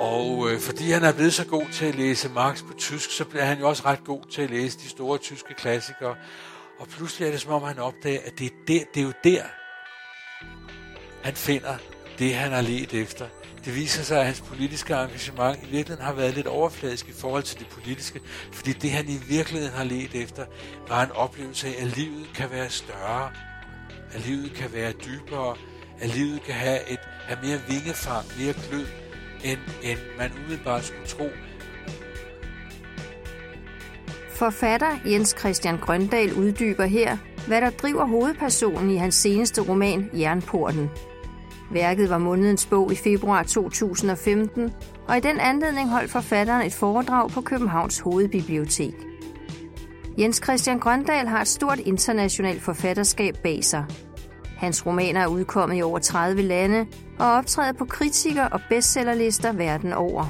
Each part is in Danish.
Og øh, fordi han er blevet så god til at læse Marx på tysk, så bliver han jo også ret god til at læse de store tyske klassikere. Og pludselig er det som om, han opdager, at det er, der, det er jo der, han finder det, han har let efter. Det viser sig, at hans politiske engagement i virkeligheden har været lidt overfladisk i forhold til det politiske, fordi det, han i virkeligheden har let efter, var en oplevelse af, at livet kan være større, at livet kan være dybere, at livet kan have, et, have mere vingefang, mere glød, end, end man umiddelbart skulle tro. Forfatter Jens Christian Grøndal uddyber her, hvad der driver hovedpersonen i hans seneste roman Jernporten. Værket var månedens bog i februar 2015, og i den anledning holdt forfatteren et foredrag på Københavns Hovedbibliotek. Jens Christian Grøndal har et stort internationalt forfatterskab bag sig. Hans romaner er udkommet i over 30 lande og optræder på kritiker- og bestsellerlister verden over.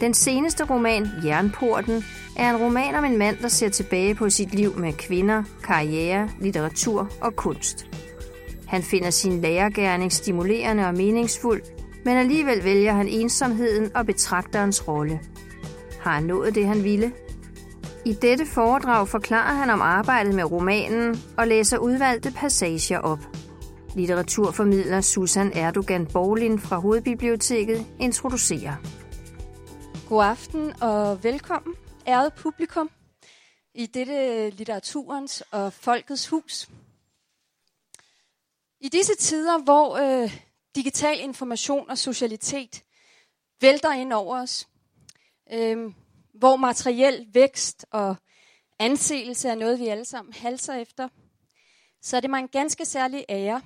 Den seneste roman, Jernporten, er en roman om en mand, der ser tilbage på sit liv med kvinder, karriere, litteratur og kunst. Han finder sin lærergærning stimulerende og meningsfuld, men alligevel vælger han ensomheden og betragterens rolle. Har han nået det, han ville? I dette foredrag forklarer han om arbejdet med romanen og læser udvalgte passager op. Litteraturformidler Susan Erdogan Borlin fra Hovedbiblioteket introducerer. God aften og velkommen, ærede publikum, i dette litteraturens og folkets hus. I disse tider, hvor øh, digital information og socialitet vælter ind over os, øh, hvor materiel vækst og anseelse er noget, vi alle sammen halser efter, så er det mig en ganske særlig ære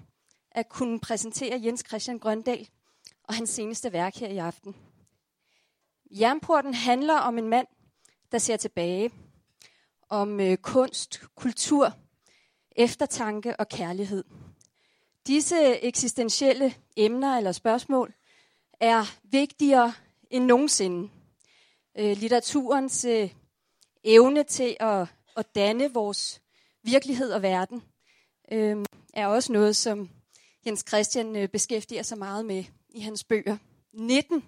at kunne præsentere Jens Christian Grøndal og hans seneste værk her i aften. Jernporten handler om en mand, der ser tilbage, om øh, kunst, kultur, eftertanke og kærlighed. Disse eksistentielle emner eller spørgsmål er vigtigere end nogensinde. Øh, litteraturens øh, evne til at, at danne vores virkelighed og verden øh, er også noget, som Jens Christian øh, beskæftiger sig meget med i hans bøger. 19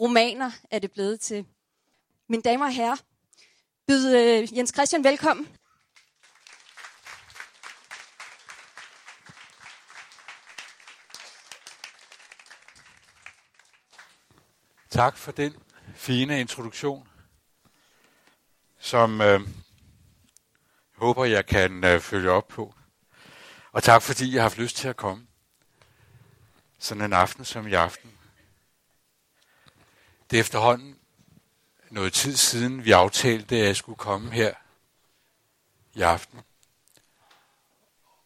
romaner er det blevet til. Mine damer og herrer, byd øh, Jens Christian velkommen. Tak for den fine introduktion, som øh, håber, jeg kan øh, følge op på. Og tak fordi jeg har haft lyst til at komme. Sådan en aften som i aften. Det er efterhånden noget tid siden, vi aftalte, at jeg skulle komme her i aften.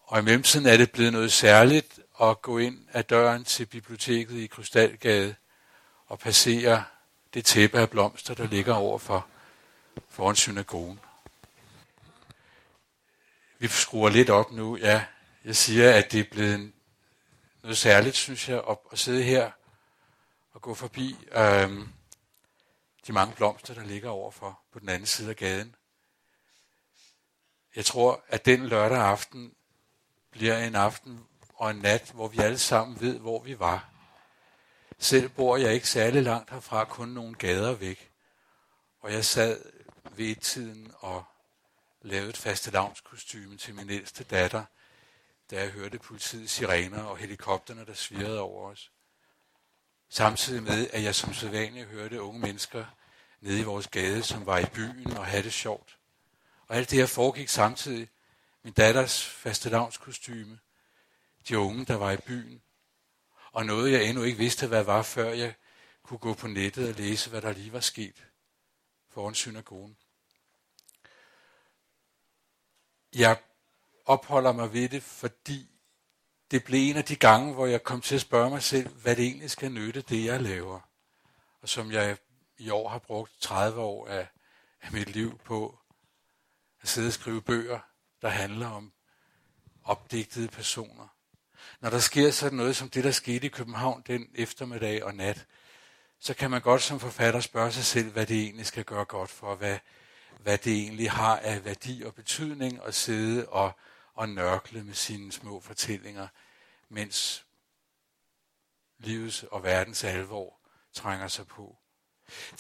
Og i mellemtiden er det blevet noget særligt at gå ind ad døren til biblioteket i Krystalgade og passere det tæppe af blomster, der ligger overfor foran synagogen. Vi skruer lidt op nu, ja. Jeg siger, at det er blevet noget særligt, synes jeg, at, at sidde her og gå forbi øhm, de mange blomster, der ligger overfor på den anden side af gaden. Jeg tror, at den lørdag aften bliver en aften og en nat, hvor vi alle sammen ved, hvor vi var. Selv bor jeg ikke særlig langt herfra, kun nogle gader væk. Og jeg sad ved tiden og lavede et fastelavnskostyme til min ældste datter, da jeg hørte politiets sirener og helikopterne, der svirrede over os. Samtidig med, at jeg som sædvanligt hørte unge mennesker nede i vores gade, som var i byen og havde det sjovt. Og alt det her foregik samtidig. Min datters fastelavnskostyme, de unge, der var i byen, og noget jeg endnu ikke vidste, hvad var, før jeg kunne gå på nettet og læse, hvad der lige var sket foran synagogen. Jeg opholder mig ved det, fordi det blev en af de gange, hvor jeg kom til at spørge mig selv, hvad det egentlig skal nytte, det jeg laver. Og som jeg i år har brugt 30 år af, af mit liv på at sidde og skrive bøger, der handler om opdigtede personer. Når der sker sådan noget som det, der skete i København den eftermiddag og nat, så kan man godt som forfatter spørge sig selv, hvad det egentlig skal gøre godt for, hvad, hvad det egentlig har af værdi og betydning at sidde og, og nørkle med sine små fortællinger, mens livets og verdens alvor trænger sig på.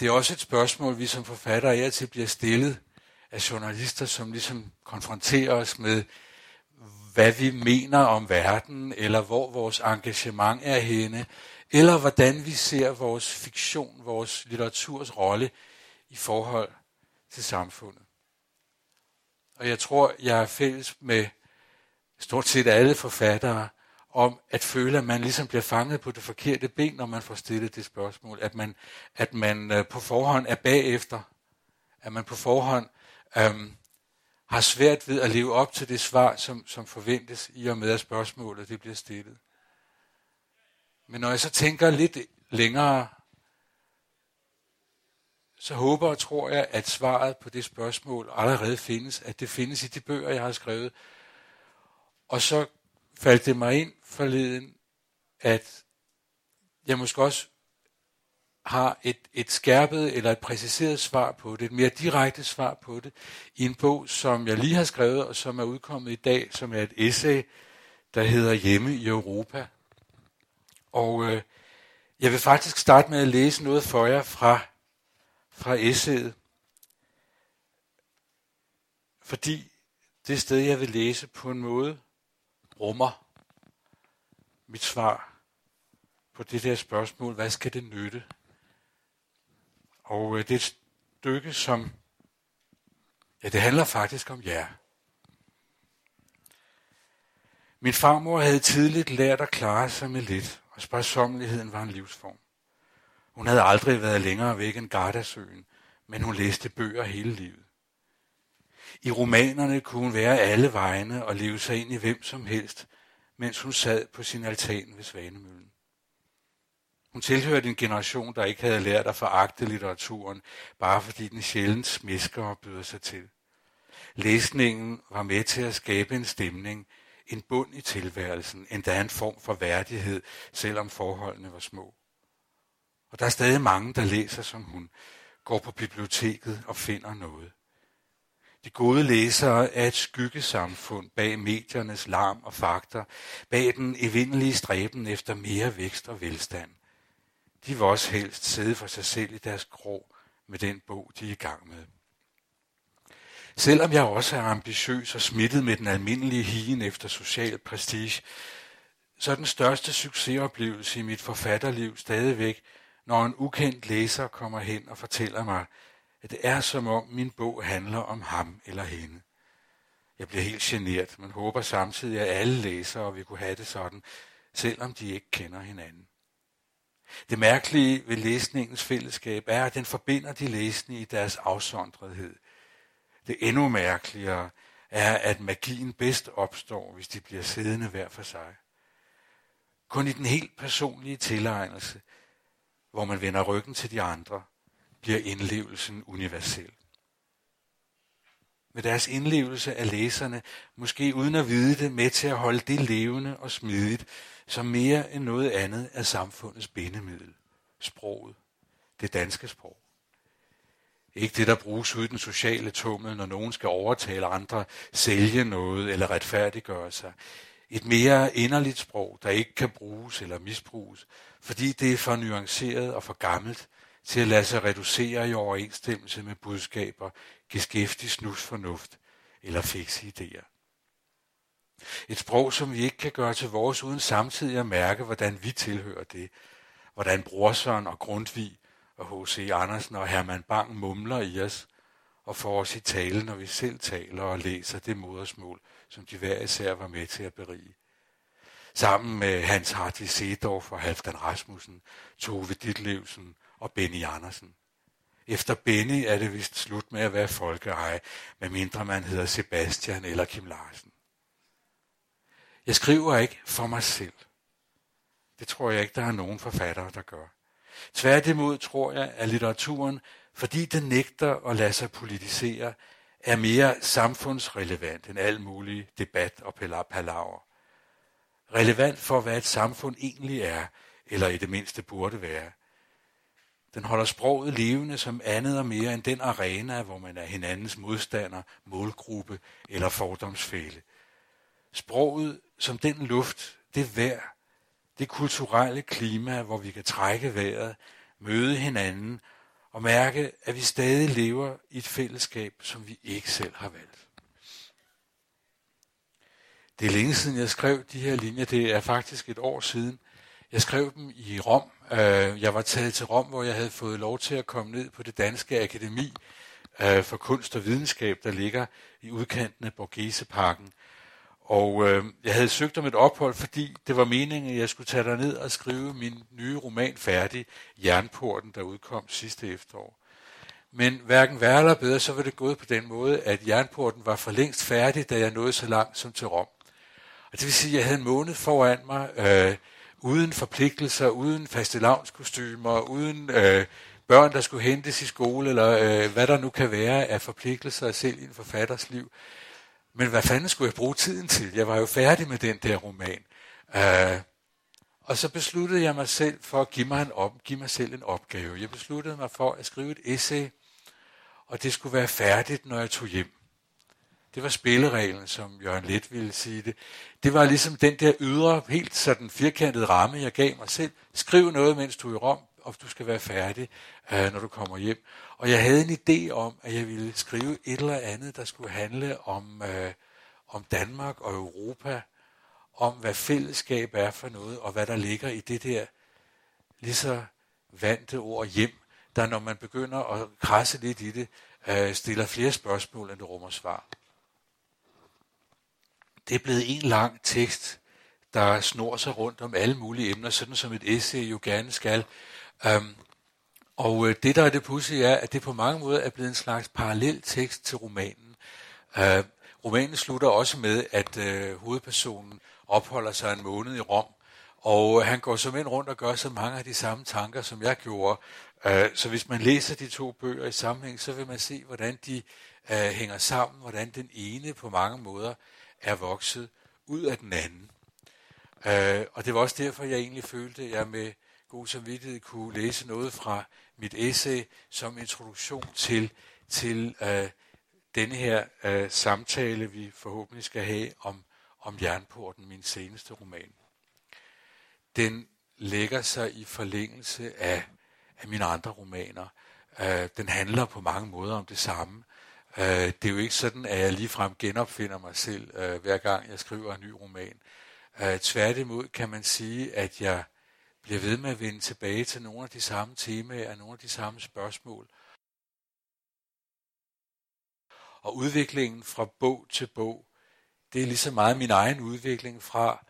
Det er også et spørgsmål, vi som forfattere altid til bliver stillet af journalister, som ligesom konfronterer os med, hvad vi mener om verden, eller hvor vores engagement er henne, eller hvordan vi ser vores fiktion, vores litteraturs rolle i forhold til samfundet. Og jeg tror, jeg er fælles med stort set alle forfattere om at føle, at man ligesom bliver fanget på det forkerte ben, når man får stillet det spørgsmål. At man, at man øh, på forhånd er bagefter. At man på forhånd øhm, har svært ved at leve op til det svar, som, som forventes i og med, at spørgsmålet det bliver stillet. Men når jeg så tænker lidt længere, så håber og tror jeg, at svaret på det spørgsmål allerede findes, at det findes i de bøger, jeg har skrevet. Og så faldt det mig ind forleden, at jeg måske også har et, et skærpet eller et præciseret svar på det, et mere direkte svar på det, i en bog, som jeg lige har skrevet, og som er udkommet i dag, som er et essay, der hedder Hjemme i Europa. Og øh, jeg vil faktisk starte med at læse noget for jer fra, fra essayet, fordi det sted, jeg vil læse på en måde, rummer mit svar på det der spørgsmål, hvad skal det nytte? Og øh, det er et stykke, som, ja, det handler faktisk om jer. Min farmor havde tidligt lært at klare sig med lidt, og sparsommeligheden var en livsform. Hun havde aldrig været længere væk end Gardasøen, men hun læste bøger hele livet. I romanerne kunne hun være alle vegne og leve sig ind i hvem som helst, mens hun sad på sin altan ved Svanemøllen. Hun tilhørte en generation, der ikke havde lært at foragte litteraturen, bare fordi den sjældent smisker og byder sig til. Læsningen var med til at skabe en stemning, en bund i tilværelsen, endda en form for værdighed, selvom forholdene var små. Og der er stadig mange, der læser som hun, går på biblioteket og finder noget. De gode læsere er et skyggesamfund bag mediernes larm og fakter, bag den evindelige stræben efter mere vækst og velstand. De vil også helst sidde for sig selv i deres krog med den bog, de er i gang med. Selvom jeg også er ambitiøs og smittet med den almindelige higen efter social prestige, så er den største succesoplevelse i mit forfatterliv stadigvæk, når en ukendt læser kommer hen og fortæller mig, at det er som om min bog handler om ham eller hende. Jeg bliver helt genert, men håber samtidig, at alle læsere vil kunne have det sådan, selvom de ikke kender hinanden. Det mærkelige ved læsningens fællesskab er, at den forbinder de læsende i deres afsondrethed. Det endnu mærkeligere er, at magien bedst opstår, hvis de bliver siddende hver for sig. Kun i den helt personlige tilegnelse, hvor man vender ryggen til de andre, bliver indlevelsen universel. Med deres indlevelse af læserne, måske uden at vide det, med til at holde det levende og smidigt, som mere end noget andet er samfundets bindemiddel. Sproget. Det danske sprog. Ikke det, der bruges ud i den sociale tummel, når nogen skal overtale andre, sælge noget eller retfærdiggøre sig. Et mere inderligt sprog, der ikke kan bruges eller misbruges, fordi det er for nuanceret og for gammelt til at lade sig reducere i overensstemmelse med budskaber, geskæftig snusfornuft eller fikse idéer. Et sprog, som vi ikke kan gøre til vores, uden samtidig at mærke, hvordan vi tilhører det. Hvordan Brorsøn og Grundtvig og H.C. Andersen og Herman Bang mumler i os og får os i tale, når vi selv taler og læser det modersmål, som de hver især var med til at berige. Sammen med Hans Hartvig Sedorf og Halfdan Rasmussen, Tove Ditlevsen og Benny Andersen. Efter Benny er det vist slut med at være folkeeje, medmindre man hedder Sebastian eller Kim Larsen. Jeg skriver ikke for mig selv. Det tror jeg ikke, der er nogen forfattere, der gør. Tværtimod tror jeg, at litteraturen, fordi den nægter at lade sig politisere, er mere samfundsrelevant end al mulig debat og palaver. Relevant for, hvad et samfund egentlig er, eller i det mindste burde være – den holder sproget levende som andet og mere end den arena, hvor man er hinandens modstander, målgruppe eller fordomsfælde. Sproget som den luft, det vejr, det kulturelle klima, hvor vi kan trække vejret, møde hinanden og mærke, at vi stadig lever i et fællesskab, som vi ikke selv har valgt. Det er længe siden, jeg skrev de her linjer. Det er faktisk et år siden. Jeg skrev dem i Rom. Øh, jeg var taget til Rom, hvor jeg havde fået lov til at komme ned på det danske akademi øh, for kunst og videnskab, der ligger i udkanten af Borgheseparken. Og øh, jeg havde søgt om et ophold, fordi det var meningen, at jeg skulle tage ned og skrive min nye roman færdig, Jernporten, der udkom sidste efterår. Men hverken værre eller bedre, så var det gået på den måde, at Jernporten var for længst færdig, da jeg nåede så langt som til Rom. Og det vil sige, at jeg havde en måned foran mig, øh, uden forpligtelser, uden fastelavnskostymer, uden øh, børn, der skulle hentes i skole, eller øh, hvad der nu kan være af forpligtelser selv i en forfatters liv. Men hvad fanden skulle jeg bruge tiden til? Jeg var jo færdig med den der roman. Øh, og så besluttede jeg mig selv for at give mig, en op, give mig selv en opgave. Jeg besluttede mig for at skrive et essay, og det skulle være færdigt, når jeg tog hjem. Det var spillereglen, som Jørgen Let ville sige det. Det var ligesom den der ydre, helt sådan firkantede ramme, jeg gav mig selv. Skriv noget, mens du er i Rom, og du skal være færdig, øh, når du kommer hjem. Og jeg havde en idé om, at jeg ville skrive et eller andet, der skulle handle om, øh, om Danmark og Europa, om hvad fællesskab er for noget, og hvad der ligger i det der lige så vante ord hjem, der når man begynder at krasse lidt i det, øh, stiller flere spørgsmål, end det rummer svar. Det er blevet en lang tekst, der snor sig rundt om alle mulige emner, sådan som et essay jo gerne skal. Øhm, og øh, det, der er det pudsige, er, at det på mange måder er blevet en slags parallel tekst til romanen. Øh, romanen slutter også med, at øh, hovedpersonen opholder sig en måned i Rom, og øh, han går som ind rundt og gør så mange af de samme tanker, som jeg gjorde. Øh, så hvis man læser de to bøger i sammenhæng, så vil man se, hvordan de øh, hænger sammen, hvordan den ene på mange måder er vokset ud af den anden. Øh, og det var også derfor, jeg egentlig følte, at jeg med god samvittighed kunne læse noget fra mit essay som introduktion til, til øh, denne her øh, samtale, vi forhåbentlig skal have om, om Jernporten, min seneste roman. Den lægger sig i forlængelse af, af mine andre romaner. Øh, den handler på mange måder om det samme. Øh, det er jo ikke sådan, at jeg ligefrem genopfinder mig selv, øh, hver gang jeg skriver en ny roman. Øh, tværtimod kan man sige, at jeg bliver ved med at vende tilbage til nogle af de samme temaer, nogle af de samme spørgsmål. Og udviklingen fra bog til bog, det er lige så meget min egen udvikling fra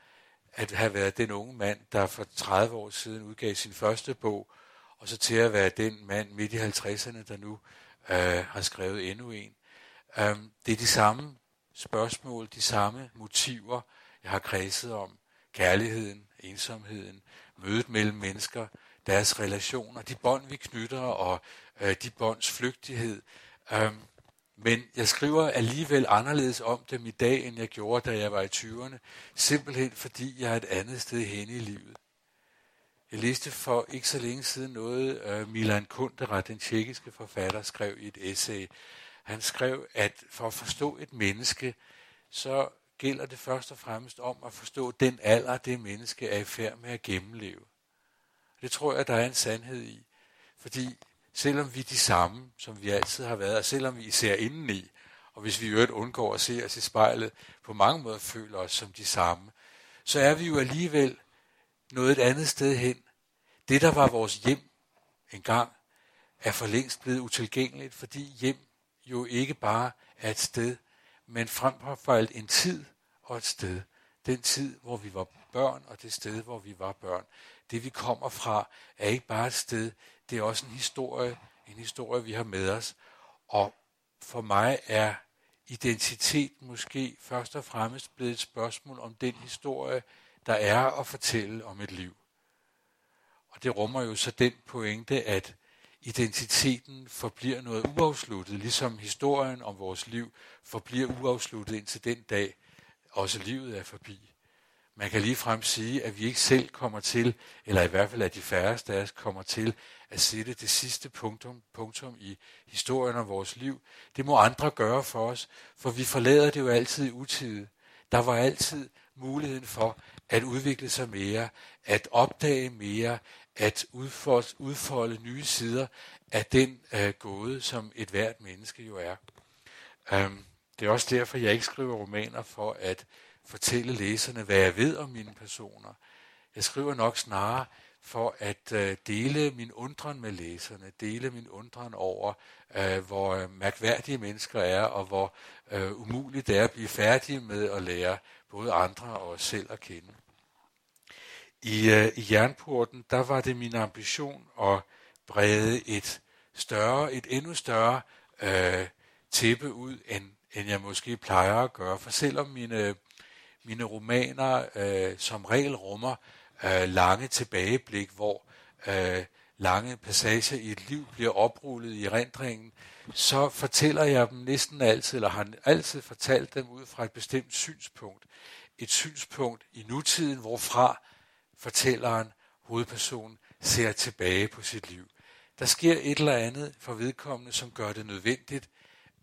at have været den unge mand, der for 30 år siden udgav sin første bog, og så til at være den mand midt i 50'erne, der nu øh, har skrevet endnu en. Um, det er de samme spørgsmål, de samme motiver, jeg har kredset om. Kærligheden, ensomheden, mødet mellem mennesker, deres relationer, de bånd, vi knytter, og øh, de bånds flygtighed. Øhm, men jeg skriver alligevel anderledes om dem i dag, end jeg gjorde, da jeg var i 20'erne, simpelthen fordi jeg er et andet sted hen i livet. Jeg læste for ikke så længe siden noget, øh, Milan Kundera, den tjekkiske forfatter, skrev i et essay. Han skrev, at for at forstå et menneske, så gælder det først og fremmest om at forstå den alder, det menneske er i færd med at gennemleve. Det tror jeg, der er en sandhed i. Fordi selvom vi er de samme, som vi altid har været, og selvom vi ser indeni, og hvis vi i øvrigt undgår at se os i spejlet, på mange måder føler os som de samme, så er vi jo alligevel noget et andet sted hen. Det, der var vores hjem engang, er for længst blevet utilgængeligt, fordi hjem jo ikke bare er et sted, men frem for alt en tid og et sted. Den tid, hvor vi var børn, og det sted, hvor vi var børn. Det, vi kommer fra, er ikke bare et sted, det er også en historie, en historie, vi har med os. Og for mig er identitet måske først og fremmest blevet et spørgsmål om den historie, der er at fortælle om et liv. Og det rummer jo så den pointe, at identiteten forbliver noget uafsluttet, ligesom historien om vores liv forbliver uafsluttet indtil den dag, også livet er forbi. Man kan lige frem sige, at vi ikke selv kommer til, eller i hvert fald at de færreste af os kommer til, at sætte det sidste punktum, punktum i historien om vores liv. Det må andre gøre for os, for vi forlader det jo altid i utide. Der var altid muligheden for at udvikle sig mere, at opdage mere, at udfolde, udfolde nye sider af den øh, gåde, som et hvert menneske jo er. Øhm, det er også derfor, jeg ikke skriver romaner for at fortælle læserne, hvad jeg ved om mine personer. Jeg skriver nok snarere for at øh, dele min undren med læserne, dele min undren over, øh, hvor øh, mærkværdige mennesker er, og hvor øh, umuligt det er at blive færdige med at lære både andre og os selv at kende. I, øh, i Jernporten, der var det min ambition at brede et større, et endnu større øh, tæppe ud, end, end jeg måske plejer at gøre. For selvom mine, mine romaner øh, som regel rummer øh, lange tilbageblik, hvor øh, lange passager i et liv bliver oprullet i rendringen, så fortæller jeg dem næsten altid, eller har altid fortalt dem ud fra et bestemt synspunkt. Et synspunkt i nutiden, hvorfra fortælleren, hovedpersonen, ser tilbage på sit liv. Der sker et eller andet for vedkommende, som gør det nødvendigt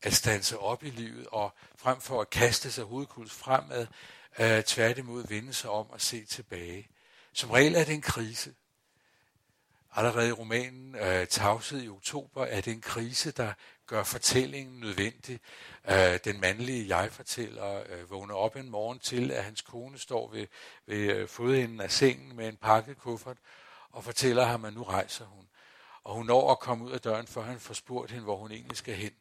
at stanse op i livet, og frem for at kaste sig hovedkuls fremad, øh, tværtimod vende sig om og se tilbage. Som regel er det en krise. Allerede i romanen øh, Tavshed i oktober er det en krise, der gør fortællingen nødvendig. Øh, den mandlige jeg-fortæller øh, vågner op en morgen til, at hans kone står ved, ved øh, fodenden af sengen med en pakket kuffert og fortæller ham, at nu rejser hun. Og hun når at komme ud af døren, før han får spurgt hende, hvor hun egentlig skal hen.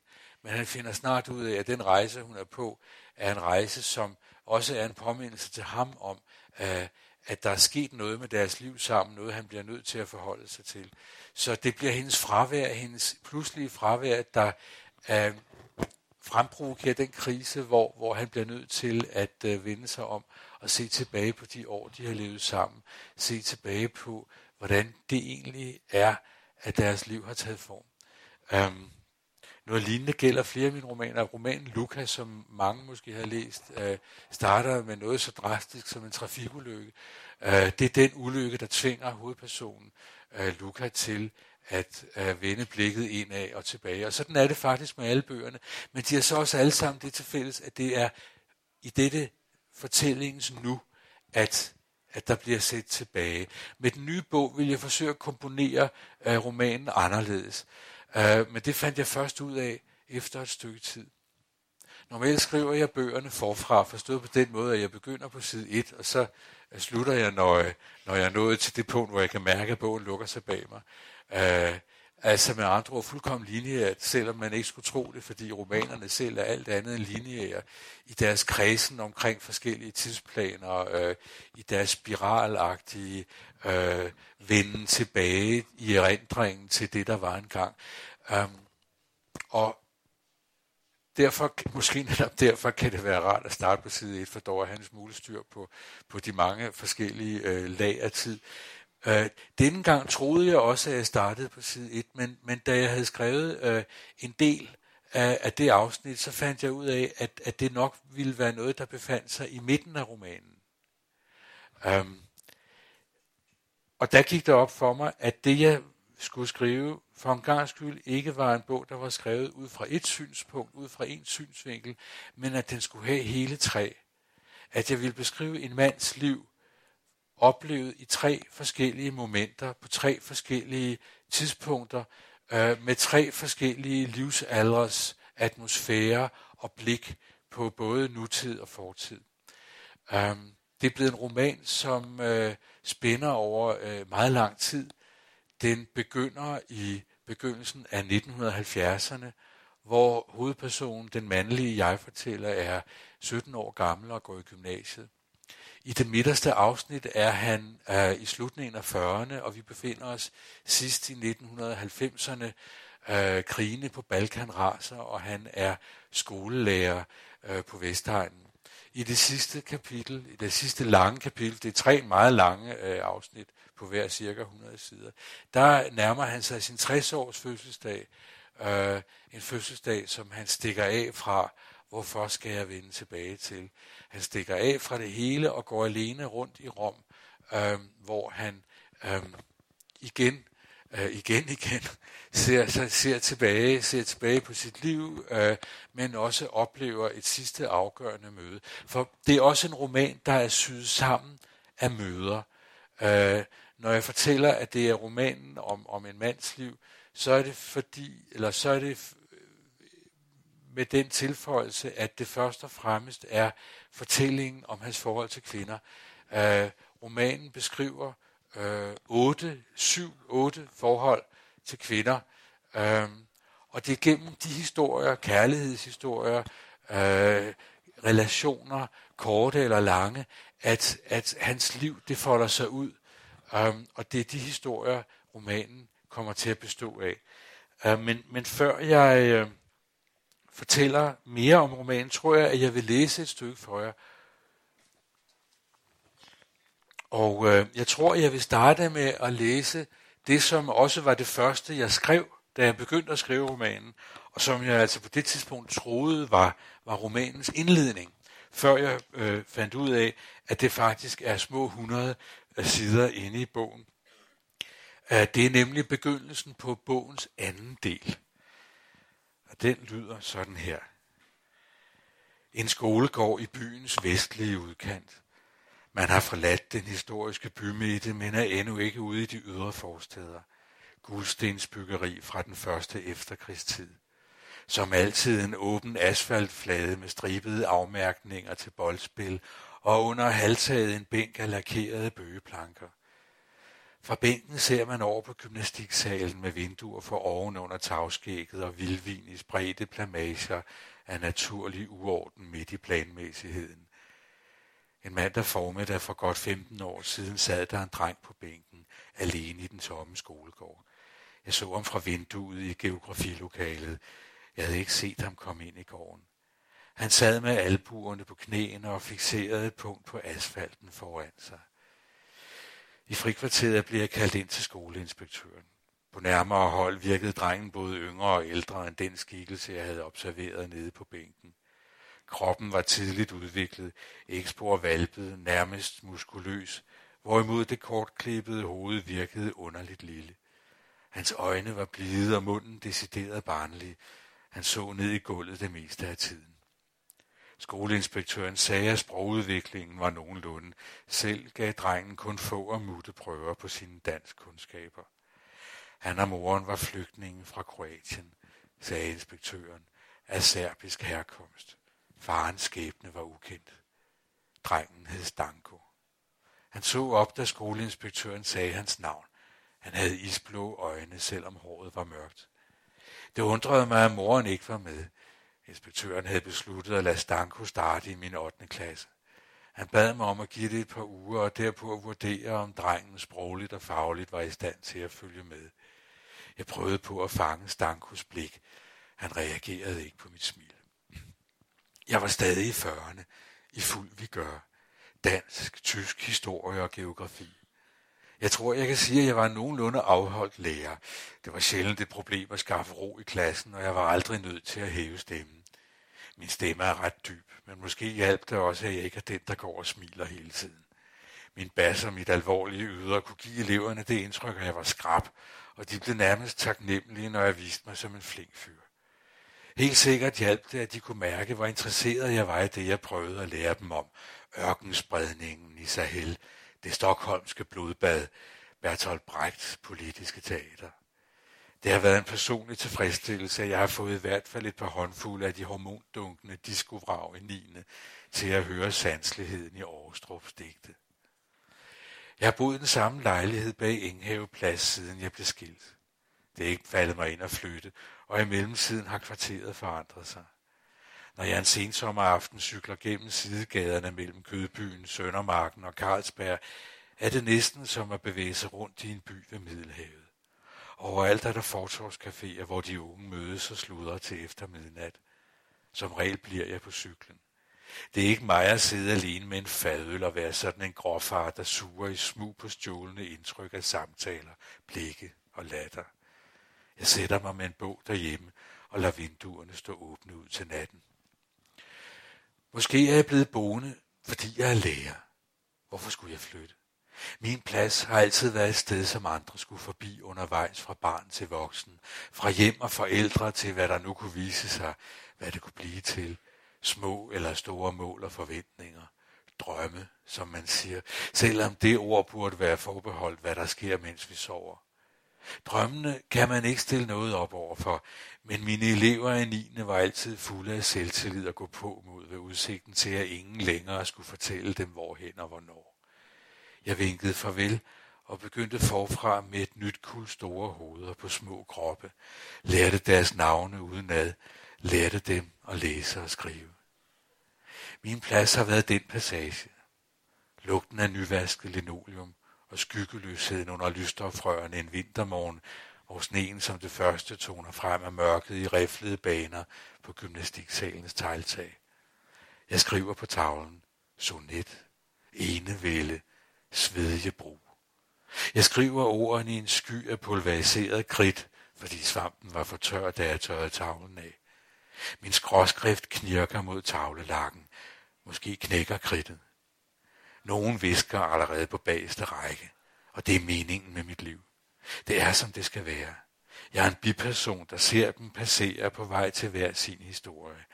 Men han finder snart ud af, at den rejse, hun er på, er en rejse, som også er en påmindelse til ham om, øh, at der er sket noget med deres liv sammen, noget han bliver nødt til at forholde sig til. Så det bliver hendes fravær, hendes pludselige fravær, der øh, fremprovokerer den krise, hvor, hvor han bliver nødt til at øh, vende sig om og se tilbage på de år, de har levet sammen. Se tilbage på, hvordan det egentlig er, at deres liv har taget form. Um, noget lignende gælder flere af mine romaner. Romanen Luca, som mange måske har læst, øh, starter med noget så drastisk som en trafikulykke. Øh, det er den ulykke, der tvinger hovedpersonen øh, Luca til at øh, vende blikket indad og tilbage. Og sådan er det faktisk med alle bøgerne. Men de har så også alle sammen det til fælles, at det er i dette fortællingens nu, at at der bliver set tilbage. Med den nye bog vil jeg forsøge at komponere øh, romanen anderledes. Øh, men det fandt jeg først ud af efter et stykke tid. Normalt skriver jeg bøgerne forfra, forstået på den måde, at jeg begynder på side 1, og så øh, slutter jeg, når, øh, når jeg er nået til det punkt, hvor jeg kan mærke, at bogen lukker sig bag mig. Øh, altså med andre ord fuldkommen lineært, selvom man ikke skulle tro det, fordi romanerne selv er alt andet end lineære i deres kredsen omkring forskellige tidsplaner, øh, i deres spiralagtige øh, venden tilbage i erindringen til det, der var engang. Um, og derfor, måske netop derfor, kan det være rart at starte på side 1, for dog er hans smule styr på, på de mange forskellige øh, lag af tid. Øh, denne gang troede jeg også, at jeg startede på side 1, men, men da jeg havde skrevet øh, en del af, af det afsnit, så fandt jeg ud af, at, at det nok ville være noget, der befandt sig i midten af romanen. Um, og der gik det op for mig, at det jeg skulle skrive for en gang skyld ikke var en bog, der var skrevet ud fra et synspunkt, ud fra en synsvinkel, men at den skulle have hele tre. At jeg ville beskrive en mands liv, oplevet i tre forskellige momenter, på tre forskellige tidspunkter, øh, med tre forskellige livsaldres atmosfære og blik på både nutid og fortid. Um, det er blevet en roman, som øh, spænder over øh, meget lang tid. Den begynder i begyndelsen af 1970'erne, hvor hovedpersonen, den mandlige jeg-fortæller, er 17 år gammel og går i gymnasiet. I det midterste afsnit er han øh, i slutningen af 40'erne, og vi befinder os sidst i 1990'erne. Øh, krigene på Balkan raser, og han er skolelærer øh, på Vestegnen i det sidste kapitel, i det sidste lange kapitel, det er tre meget lange øh, afsnit på hver cirka 100 sider, der nærmer han sig sin 60-års fødselsdag, øh, en fødselsdag, som han stikker af fra, hvorfor skal jeg vende tilbage til. Han stikker af fra det hele og går alene rundt i Rom, øh, hvor han øh, igen øh, igen igen ser, ser, tilbage, ser tilbage på sit liv, øh, men også oplever et sidste afgørende møde. For det er også en roman, der er syet sammen af møder. Øh, når jeg fortæller, at det er romanen om, om en mands liv, så er det fordi, eller så er det med den tilføjelse, at det først og fremmest er fortællingen om hans forhold til kvinder. Øh, romanen beskriver øh, otte, syv, otte forhold til kvinder, Øh, og det er gennem de historier, kærlighedshistorier, øh, relationer, korte eller lange, at, at hans liv det folder sig ud. Um, og det er de historier, romanen kommer til at bestå af. Uh, men, men før jeg... Øh, fortæller mere om romanen, tror jeg, at jeg vil læse et stykke for jer. Og øh, jeg tror, jeg vil starte med at læse det, som også var det første, jeg skrev, da jeg begyndte at skrive romanen, og som jeg altså på det tidspunkt troede var, var romanens indledning, før jeg øh, fandt ud af, at det faktisk er små 100 øh, sider inde i bogen. Øh, det er nemlig begyndelsen på bogens anden del. Og den lyder sådan her. En skolegård i byens vestlige udkant. Man har forladt den historiske bymidte, men er endnu ikke ude i de ydre forsteder. Guldstensbyggeri fra den første efterkrigstid. Som altid en åben asfaltflade med stribede afmærkninger til boldspil, og under halvtaget en bænk af lakerede bøgeplanker. Fra bænken ser man over på gymnastiksalen med vinduer for oven under tagskægget og vildvin i spredte plamager af naturlig uorden midt i planmæssigheden. En mandag formiddag for godt 15 år siden sad der en dreng på bænken, alene i den tomme skolegård. Jeg så ham fra vinduet i geografilokalet. Jeg havde ikke set ham komme ind i gården. Han sad med albuerne på knæene og fixerede et punkt på asfalten foran sig. I frikvarteret blev jeg kaldt ind til skoleinspektøren. På nærmere hold virkede drengen både yngre og ældre end den skikkelse, jeg havde observeret nede på bænken. Kroppen var tidligt udviklet, ikke spor valpet, nærmest muskuløs, hvorimod det kortklippede hoved virkede underligt lille. Hans øjne var blide og munden decideret barnlig. Han så ned i gulvet det meste af tiden. Skoleinspektøren sagde, at sprogudviklingen var nogenlunde. Selv gav drengen kun få og mutte prøver på sine danskkundskaber. Han og moren var flygtningen fra Kroatien, sagde inspektøren, af serbisk herkomst. Farens skæbne var ukendt. Drengen hed Stanko. Han så op, da skoleinspektøren sagde hans navn. Han havde isblå øjne, selvom håret var mørkt. Det undrede mig, at moren ikke var med. Inspektøren havde besluttet at lade Stanko starte i min 8. klasse. Han bad mig om at give det et par uger og derpå at vurdere, om drengen sprogligt og fagligt var i stand til at følge med. Jeg prøvede på at fange Stankos blik. Han reagerede ikke på mit smil. Jeg var stadig i 40'erne, i fuld vi gør. Dansk, tysk, historie og geografi. Jeg tror, jeg kan sige, at jeg var en nogenlunde afholdt lærer. Det var sjældent et problem at skaffe ro i klassen, og jeg var aldrig nødt til at hæve stemmen. Min stemme er ret dyb, men måske hjalp det også, at jeg ikke er den, der går og smiler hele tiden. Min bas og mit alvorlige ydre kunne give eleverne det indtryk, at jeg var skrab, og de blev nærmest taknemmelige, når jeg viste mig som en flink fyr. Helt sikkert hjalp det, at de kunne mærke, hvor interesseret jeg var i det, jeg prøvede at lære dem om. Ørkenspredningen i Sahel, det stokholmske blodbad, Bertolt Brechts politiske teater. Det har været en personlig tilfredsstillelse, at jeg har fået i hvert fald et par håndfulde af de hormondunkende diskovrag i 9. til at høre sansligheden i Aarhustrups digte. Jeg har boet i den samme lejlighed bag Inghave Plads, siden jeg blev skilt. Det er ikke faldet mig ind at flytte, og i mellemtiden har kvarteret forandret sig. Når jeg en sensommeraften cykler gennem sidegaderne mellem Kødbyen, Søndermarken og Carlsberg, er det næsten som at bevæge sig rundt i en by ved Middelhavet. Overalt er der fortorvscaféer, hvor de unge mødes og sludrer til efter midnat. Som regel bliver jeg på cyklen. Det er ikke mig at sidde alene med en fadøl og være sådan en gråfar, der suger i smug på stjålende indtryk af samtaler, blikke og latter. Jeg sætter mig med en bog derhjemme og lader vinduerne stå åbne ud til natten. Måske er jeg blevet boende, fordi jeg er lærer. Hvorfor skulle jeg flytte? Min plads har altid været et sted, som andre skulle forbi undervejs fra barn til voksen, fra hjem og forældre til, hvad der nu kunne vise sig, hvad det kunne blive til, små eller store mål og forventninger, drømme, som man siger, selvom det ord burde være forbeholdt, hvad der sker, mens vi sover. Drømmene kan man ikke stille noget op overfor, men mine elever i 9. var altid fulde af selvtillid og gå på mod ved udsigten til, at ingen længere skulle fortælle dem hvorhen og hvornår. Jeg vinkede farvel og begyndte forfra med et nyt kul store hoveder på små kroppe, lærte deres navne udenad, lærte dem at læse og skrive. Min plads har været den passage. Lugten af nyvasket linoleum og skyggeløsheden under lysstofrørene en vintermorgen, og sneen som det første toner frem af mørket i riflede baner på gymnastiksalens tegltag. Jeg skriver på tavlen, sonet, enevælde, svedjebro. Jeg skriver ordene i en sky af pulveriseret kridt, fordi svampen var for tør, da jeg tørrede tavlen af. Min skråskrift knirker mod tavlelakken. Måske knækker kridtet. Nogen visker allerede på bageste række, og det er meningen med mit liv. Det er, som det skal være. Jeg er en biperson, der ser dem passere på vej til hver sin historie.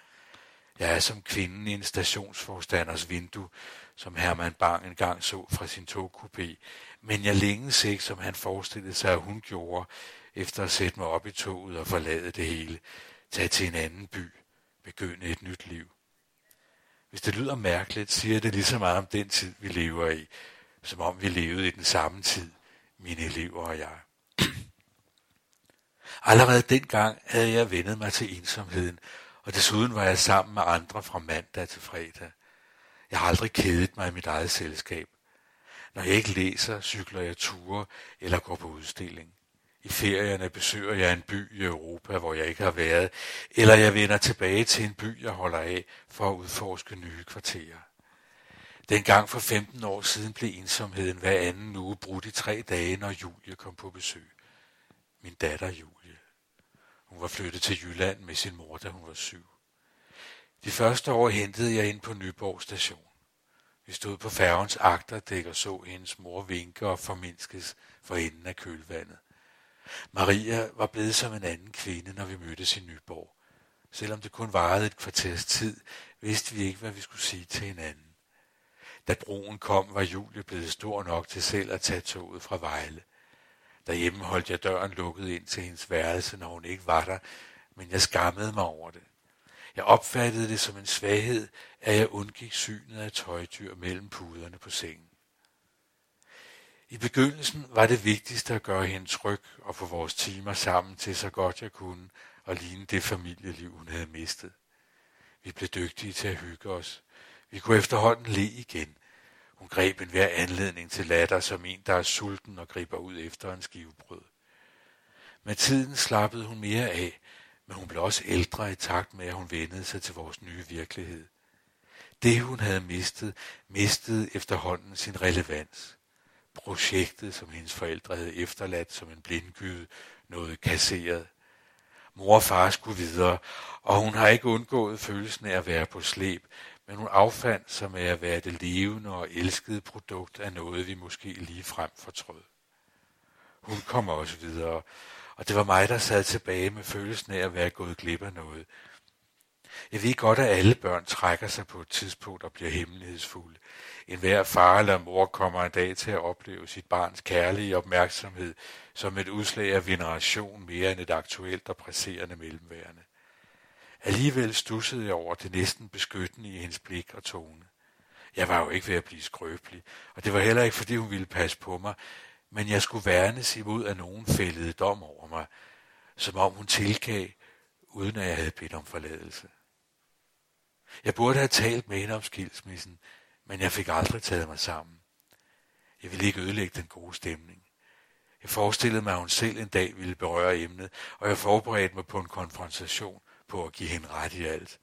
Jeg er som kvinden i en stationsforstanders vindue, som Herman Bang engang så fra sin togkupé, men jeg længes ikke, som han forestillede sig, at hun gjorde, efter at sætte mig op i toget og forlade det hele, tage til en anden by, begynde et nyt liv. Hvis det lyder mærkeligt, siger det lige så meget om den tid, vi lever i, som om vi levede i den samme tid, mine elever og jeg. Allerede dengang havde jeg vendet mig til ensomheden, og desuden var jeg sammen med andre fra mandag til fredag. Jeg har aldrig kedet mig i mit eget selskab. Når jeg ikke læser, cykler jeg ture eller går på udstilling. I ferierne besøger jeg en by i Europa, hvor jeg ikke har været, eller jeg vender tilbage til en by, jeg holder af, for at udforske nye kvarterer. Dengang for 15 år siden blev ensomheden hver anden uge brudt i tre dage, når Julie kom på besøg. Min datter Julie. Hun var flyttet til Jylland med sin mor, da hun var syv. De første år hentede jeg ind på Nyborg station. Vi stod på færgens agterdæk og så hendes mor vinke og formindskes for enden af kølvandet. Maria var blevet som en anden kvinde, når vi mødtes i Nyborg. Selvom det kun varede et kvarters tid, vidste vi ikke, hvad vi skulle sige til hinanden. Da broen kom, var Julie blevet stor nok til selv at tage toget fra Vejle. Derhjemme holdt jeg døren lukket ind til hendes værelse, når hun ikke var der, men jeg skammede mig over det. Jeg opfattede det som en svaghed, at jeg undgik synet af tøjdyr mellem puderne på sengen. I begyndelsen var det vigtigste at gøre hende tryg og få vores timer sammen til så godt jeg kunne og ligne det familieliv, hun havde mistet. Vi blev dygtige til at hygge os. Vi kunne efterhånden le igen. Hun greb en hver anledning til latter som en, der er sulten og griber ud efter en skivebrød. Med tiden slappede hun mere af, men hun blev også ældre i takt med, at hun vendede sig til vores nye virkelighed. Det, hun havde mistet, mistede efterhånden sin relevans. Projektet, som hendes forældre havde efterladt som en blindgyde, noget kasseret. Mor og far skulle videre, og hun har ikke undgået følelsen af at være på slæb, men hun affandt sig med at være det levende og elskede produkt af noget, vi måske lige frem fortrød. Hun kom også videre, og det var mig, der sad tilbage med følelsen af at være gået glip af noget. Jeg ved godt, at alle børn trækker sig på et tidspunkt og bliver hemmelighedsfulde. En hver far eller mor kommer en dag til at opleve sit barns kærlige opmærksomhed som et udslag af veneration mere end et aktuelt og presserende mellemværende. Alligevel stussede jeg over det næsten beskyttende i hendes blik og tone. Jeg var jo ikke ved at blive skrøbelig, og det var heller ikke, fordi hun ville passe på mig, men jeg skulle værnes imod, at nogen fældede dom over mig, som om hun tilgav, uden at jeg havde bedt om forladelse. Jeg burde have talt med hende om skilsmissen, men jeg fik aldrig taget mig sammen. Jeg ville ikke ødelægge den gode stemning. Jeg forestillede mig, at hun selv en dag ville berøre emnet, og jeg forberedte mig på en konfrontation på at give hende ret i alt.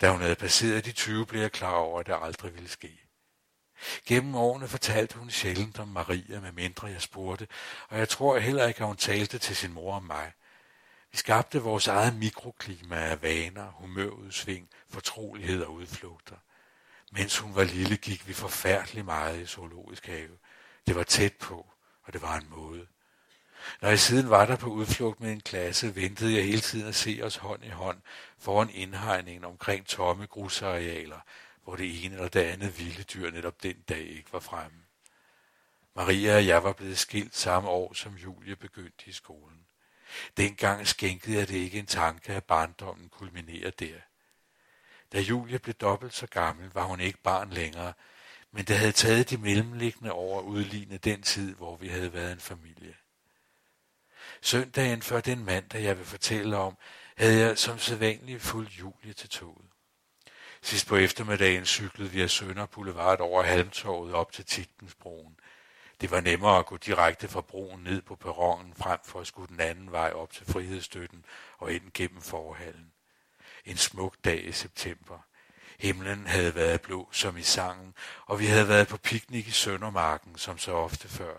Da hun havde passeret de 20, blev jeg klar over, at det aldrig ville ske. Gennem årene fortalte hun sjældent om Maria, med mindre jeg spurgte, og jeg tror heller ikke, at hun talte til sin mor om mig. Vi skabte vores eget mikroklima af vaner, humørudsving, fortrolighed og udflugter. Mens hun var lille, gik vi forfærdelig meget i zoologisk have. Det var tæt på, og det var en måde. Når jeg siden var der på udflugt med en klasse, ventede jeg hele tiden at se os hånd i hånd foran indhegningen omkring tomme grusarealer, hvor det ene eller det andet vilde dyr netop den dag ikke var fremme. Maria og jeg var blevet skilt samme år, som Julie begyndte i skolen. Dengang skænkede jeg det ikke en tanke, at barndommen kulminerer der. Da Julie blev dobbelt så gammel, var hun ikke barn længere, men det havde taget de mellemliggende år at udligne den tid, hvor vi havde været en familie. Søndagen før den mandag, jeg vil fortælle om, havde jeg som sædvanligt fuldt Julie til toget. Sidst på eftermiddagen cyklede vi af Sønder Boulevard over Halmtorvet op til Titkensbroen. Det var nemmere at gå direkte fra broen ned på perronen, frem for at skulle den anden vej op til Frihedsstøtten og ind gennem forhallen. En smuk dag i september. Himlen havde været blå som i sangen, og vi havde været på piknik i Søndermarken, som så ofte før.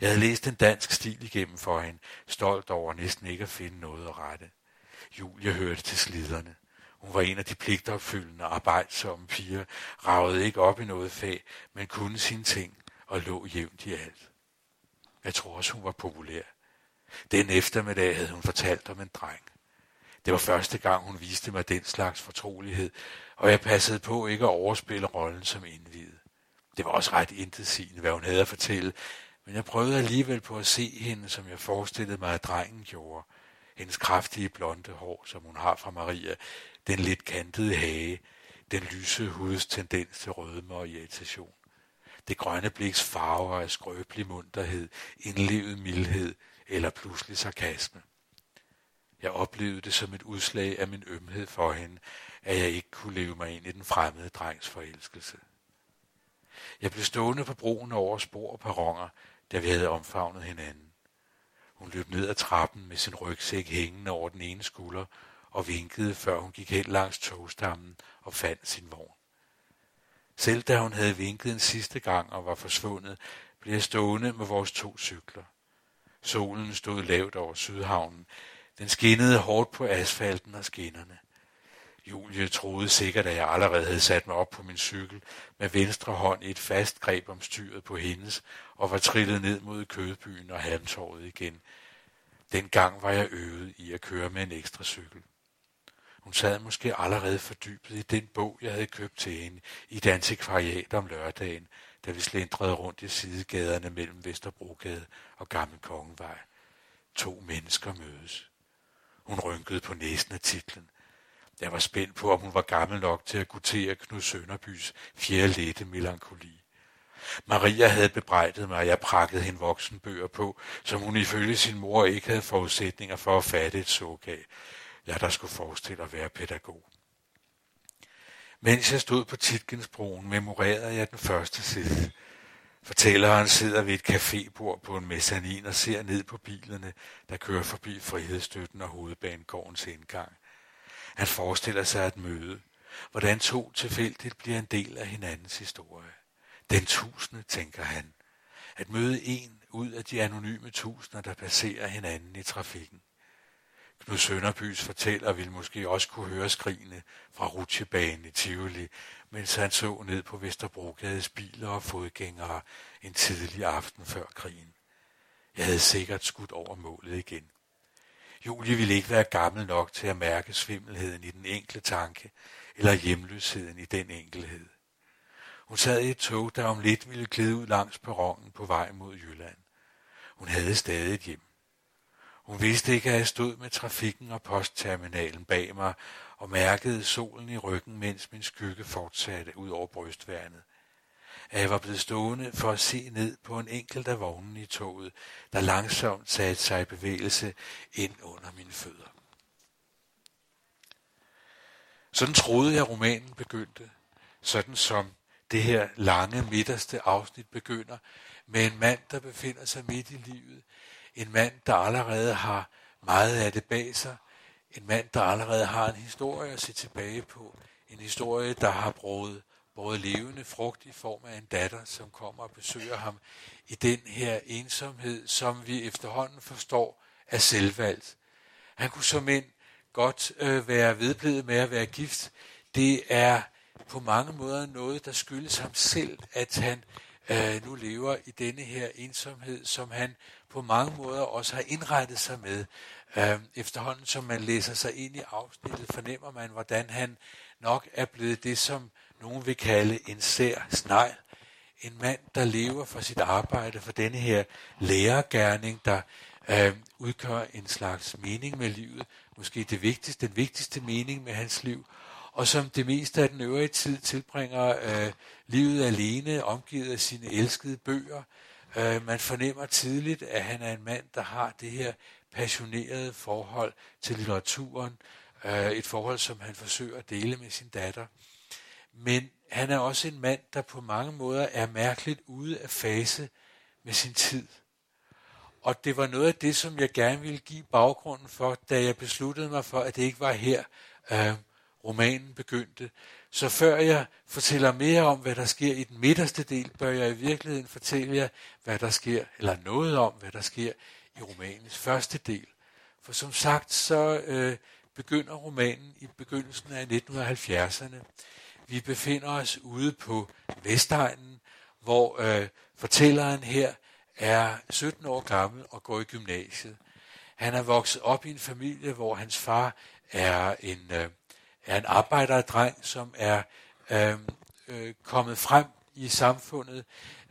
Jeg havde læst en dansk stil igennem for hende, stolt over næsten ikke at finde noget at rette. Julie hørte til sliderne. Hun var en af de pligtopfyldende, arbejdsomme piger, ragede ikke op i noget fag, men kunne sine ting og lå jævnt i alt. Jeg tror også, hun var populær. Den eftermiddag havde hun fortalt om en dreng. Det var første gang, hun viste mig den slags fortrolighed, og jeg passede på ikke at overspille rollen som indvidet. Det var også ret intetsigende, hvad hun havde at fortælle, men jeg prøvede alligevel på at se hende, som jeg forestillede mig, at drengen gjorde. Hendes kraftige blonde hår, som hun har fra Maria, den lidt kantede hage, den lyse huds tendens til rødme og irritation. Det grønne bliks farver af skrøbelig munterhed, indlevet mildhed eller pludselig sarkasme. Jeg oplevede det som et udslag af min ømhed for hende, at jeg ikke kunne leve mig ind i den fremmede drengs forelskelse. Jeg blev stående på broen over spor og perroner, da vi havde omfavnet hinanden. Hun løb ned ad trappen med sin rygsæk hængende over den ene skulder og vinkede, før hun gik hen langs togstammen og fandt sin vogn. Selv da hun havde vinket en sidste gang og var forsvundet, blev jeg stående med vores to cykler. Solen stod lavt over Sydhavnen. Den skinnede hårdt på asfalten og skinnerne. Julie troede sikkert, at jeg allerede havde sat mig op på min cykel med venstre hånd i et fast greb om styret på hendes og var trillet ned mod kødbyen og halmtorvet igen. Dengang var jeg øvet i at køre med en ekstra cykel. Hun sad måske allerede fordybet i den bog, jeg havde købt til hende i et antikvariat om lørdagen, da vi slendrede rundt i sidegaderne mellem Vesterbrogade og Gammel Kongevej. To mennesker mødes. Hun rynkede på næsen af titlen. Jeg var spændt på, om hun var gammel nok til at gutere Knud Sønderbys fjerde lette melankoli. Maria havde bebrejdet mig, at jeg prakkede hende voksenbøger på, som hun ifølge sin mor ikke havde forudsætninger for at fatte et suk af jeg der skulle forestille at være pædagog. Mens jeg stod på Titkensbroen, memorerede jeg den første side. Fortælleren sidder ved et cafébord på en mezzanin og ser ned på bilerne, der kører forbi Frihedsstøtten og hovedbanegårdens indgang. Han forestiller sig et møde, hvordan to tilfældigt bliver en del af hinandens historie. Den tusinde, tænker han. At møde en ud af de anonyme tusinder, der passerer hinanden i trafikken. Knud Sønderbys fortæller ville måske også kunne høre skrigene fra rutsjebanen i Tivoli, mens han så ned på Vesterbrogades biler og fodgængere en tidlig aften før krigen. Jeg havde sikkert skudt over målet igen. Julie ville ikke være gammel nok til at mærke svimmelheden i den enkle tanke, eller hjemløsheden i den enkelhed. Hun sad i et tog, der om lidt ville glide ud langs perronen på vej mod Jylland. Hun havde stadig et hjem. Hun vidste ikke, at jeg stod med trafikken og postterminalen bag mig og mærkede solen i ryggen, mens min skygge fortsatte ud over brystværnet. At jeg var blevet stående for at se ned på en enkelt af vognen i toget, der langsomt satte sig i bevægelse ind under mine fødder. Sådan troede jeg, romanen begyndte. Sådan som det her lange midterste afsnit begynder, med en mand, der befinder sig midt i livet, en mand, der allerede har meget af det bag sig. En mand, der allerede har en historie at se tilbage på. En historie, der har brugt både levende frugt i form af en datter, som kommer og besøger ham i den her ensomhed, som vi efterhånden forstår er selvvalgt. Han kunne som end godt øh, være vedblevet med at være gift. Det er på mange måder noget, der skyldes ham selv, at han øh, nu lever i denne her ensomhed, som han på mange måder også har indrettet sig med. Øh, efterhånden som man læser sig ind i afsnittet, fornemmer man, hvordan han nok er blevet det, som nogen vil kalde en sær snegl. En mand, der lever for sit arbejde, for denne her lærergærning, der øh, udgør en slags mening med livet, måske det vigtigste, den vigtigste mening med hans liv, og som det meste af den øvrige tid tilbringer øh, livet alene, omgivet af sine elskede bøger. Øh, man fornemmer tidligt, at han er en mand, der har det her passionerede forhold til litteraturen, øh, et forhold, som han forsøger at dele med sin datter. Men han er også en mand, der på mange måder er mærkeligt ude af fase med sin tid. Og det var noget af det, som jeg gerne ville give baggrunden for, da jeg besluttede mig for, at det ikke var her, øh, romanen begyndte. Så før jeg fortæller mere om, hvad der sker i den midterste del, bør jeg i virkeligheden fortælle jer, hvad der sker, eller noget om, hvad der sker i romanens første del. For som sagt, så øh, begynder romanen i begyndelsen af 1970'erne. Vi befinder os ude på Vestegnen, hvor øh, fortælleren her er 17 år gammel og går i gymnasiet. Han er vokset op i en familie, hvor hans far er en, øh, er en arbejderdreng, som er øh, øh, kommet frem i samfundet.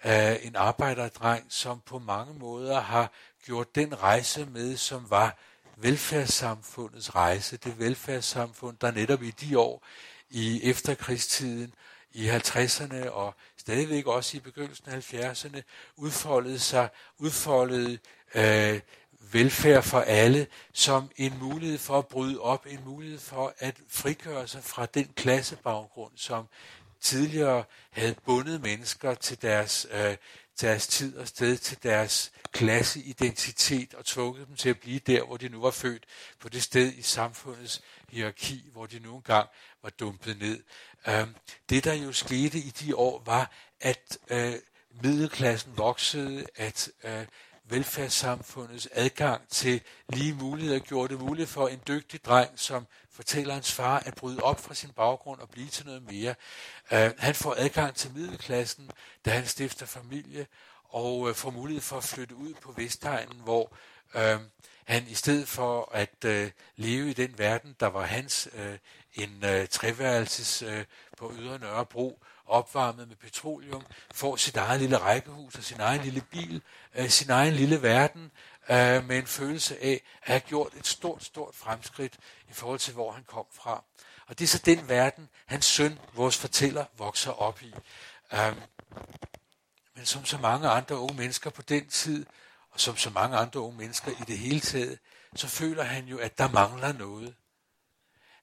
Øh, en arbejderdreng, som på mange måder har gjort den rejse med, som var velfærdssamfundets rejse. Det velfærdssamfund, der netop i de år i efterkrigstiden, i 50'erne og stadigvæk også i begyndelsen af 70'erne, udfoldede sig, udfoldede øh, velfærd for alle som en mulighed for at bryde op, en mulighed for at frigøre sig fra den klassebaggrund, som tidligere havde bundet mennesker til deres, øh, deres tid og sted, til deres klasseidentitet og tvunget dem til at blive der, hvor de nu var født, på det sted i samfundets hierarki, hvor de nu engang var dumpet ned. Øh, det, der jo skete i de år, var, at øh, middelklassen voksede, at øh, velfærdssamfundets adgang til lige muligheder gjorde det muligt for en dygtig dreng, som fortæller hans far, at bryde op fra sin baggrund og blive til noget mere. Øh, han får adgang til middelklassen, da han stifter familie, og øh, får mulighed for at flytte ud på Vestegnen, hvor øh, han i stedet for at leve i den verden, der var hans, en uh, treværelses på Ydre Nørrebro, opvarmet med petroleum, får sit eget lille rækkehus og sin egen lille bil, øh, sin egen lille verden, øh, med en følelse af at have gjort et stort, stort fremskridt i forhold til, hvor han kom fra. Og det er så den verden, hans søn, vores fortæller, vokser op i. Øh, men som så mange andre unge mennesker på den tid, og som så mange andre unge mennesker i det hele taget, så føler han jo, at der mangler noget.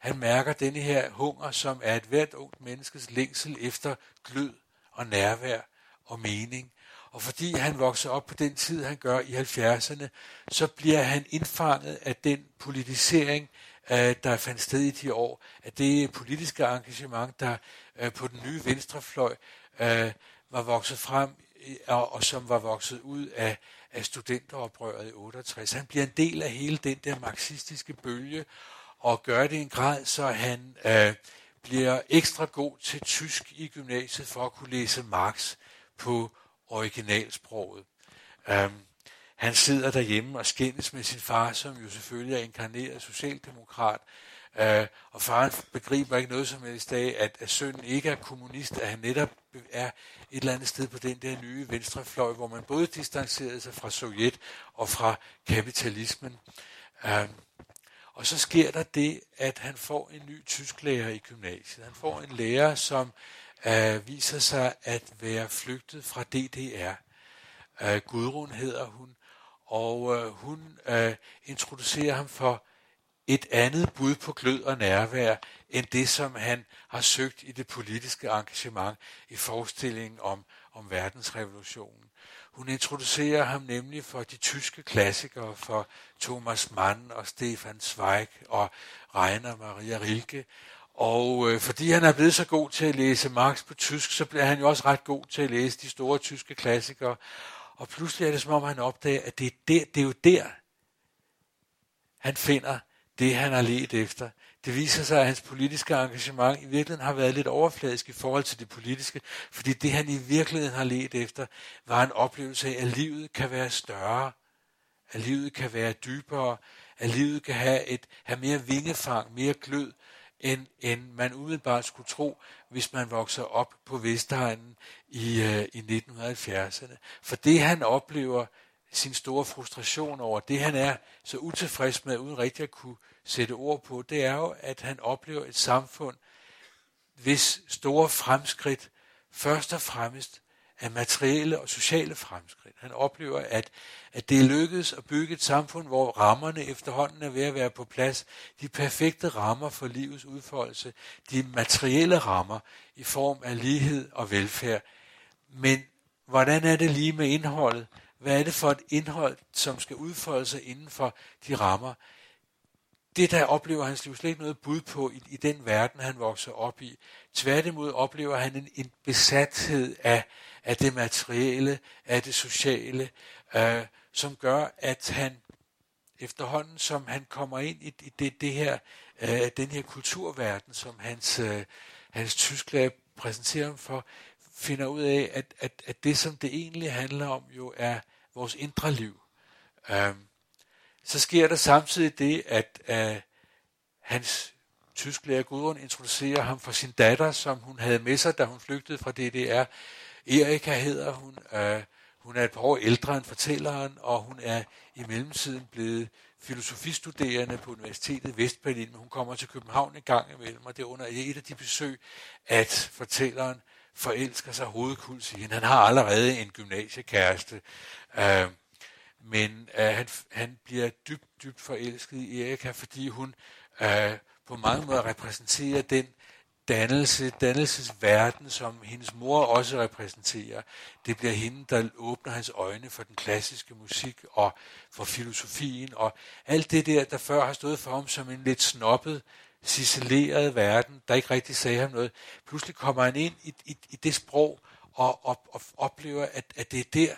Han mærker denne her hunger, som er et hvert ungt menneskes længsel efter glød og nærvær og mening. Og fordi han vokser op på den tid, han gør i 70'erne, så bliver han indfanget af den politisering, øh, der fandt sted i de år, af det politiske engagement, der øh, på den nye venstrefløj øh, var vokset frem, og, og som var vokset ud af, af studenteroprøret i 68. Han bliver en del af hele den der marxistiske bølge, og gør det i en grad, så han øh, bliver ekstra god til tysk i gymnasiet for at kunne læse Marx på originalsproget. Um, han sidder derhjemme og skændes med sin far, som jo selvfølgelig er inkarneret socialdemokrat, øh, og faren begriber ikke noget som helst af, at, at sønnen ikke er kommunist, at han netop er et eller andet sted på den der nye venstrefløj, hvor man både distancerede sig fra Sovjet og fra kapitalismen. Uh, og så sker der det, at han får en ny tysklærer i gymnasiet. Han får en lærer, som øh, viser sig at være flygtet fra DDR. Øh, Gudrun hedder hun, og øh, hun øh, introducerer ham for et andet bud på glød og nærvær, end det, som han har søgt i det politiske engagement i forestillingen om, om verdensrevolutionen. Hun introducerer ham nemlig for de tyske klassikere, for Thomas Mann og Stefan Zweig og Rainer Maria Rilke. Og øh, fordi han er blevet så god til at læse Marx på tysk, så bliver han jo også ret god til at læse de store tyske klassikere. Og pludselig er det som om, han opdager, at det er, der, det er jo der, han finder det, han har let efter. Det viser sig, at hans politiske engagement i virkeligheden har været lidt overfladisk i forhold til det politiske, fordi det, han i virkeligheden har let efter, var en oplevelse af, at livet kan være større, at livet kan være dybere, at livet kan have, et, have mere vingefang, mere glød, end, end man umiddelbart skulle tro, hvis man vokser op på Vestegnen i, øh, i 1970'erne. For det han oplever, sin store frustration over, det han er så utilfreds med, uden rigtig at kunne sætte ord på, det er jo, at han oplever et samfund, hvis store fremskridt først og fremmest af materielle og sociale fremskridt. Han oplever, at, at det er lykkedes at bygge et samfund, hvor rammerne efterhånden er ved at være på plads. De perfekte rammer for livets udfoldelse. De materielle rammer i form af lighed og velfærd. Men hvordan er det lige med indholdet? Hvad er det for et indhold, som skal udfolde sig inden for de rammer? Det der oplever hans liv slet ikke noget bud på i, i den verden, han vokser op i. Tværtimod oplever han en, en besathed af, af det materielle, af det sociale, øh, som gør, at han efterhånden, som han kommer ind i, i det, det her, øh, den her kulturverden, som hans, øh, hans Tyskland præsenterer ham for, finder ud af, at, at, at det, som det egentlig handler om, jo er vores indre liv. Øh, så sker der samtidig det, at uh, hans tysklærer Gudrun introducerer ham for sin datter, som hun havde med sig, da hun flygtede fra DDR. Erika hedder hun. Uh, hun er et par år ældre end fortælleren, og hun er i mellemtiden blevet filosofistuderende på Universitetet Vestberlin, men hun kommer til København en gang imellem, og det er under et af de besøg, at fortælleren forelsker sig hovedkuls i hende. Han har allerede en gymnasiekæreste, øh, men uh, han, han bliver dybt, dybt forelsket i Erika, fordi hun uh, på mange måder repræsenterer den dannelse, dannelsesverden, som hendes mor også repræsenterer. Det bliver hende, der åbner hans øjne for den klassiske musik og for filosofien og alt det der, der før har stået for ham som en lidt snobbet, ciseleret verden, der ikke rigtig sagde ham noget. Pludselig kommer han ind i, i, i det sprog og, og, og oplever, at, at det er der,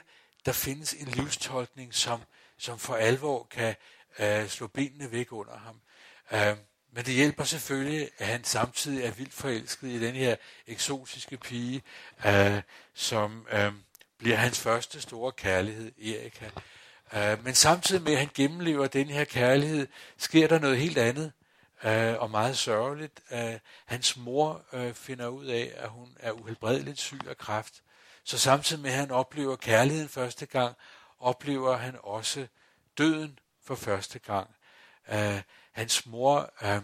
der findes en livstolkning, som, som for alvor kan øh, slå benene væk under ham. Øh, men det hjælper selvfølgelig, at han samtidig er vildt forelsket i den her eksotiske pige, øh, som øh, bliver hans første store kærlighed, Erika. Øh, men samtidig med, at han gennemlever den her kærlighed, sker der noget helt andet, øh, og meget sørgeligt. Øh, hans mor øh, finder ud af, at hun er uhelbredeligt syg af kræft. Så samtidig med, at han oplever kærligheden første gang, oplever han også døden for første gang. Uh, hans mor, uh,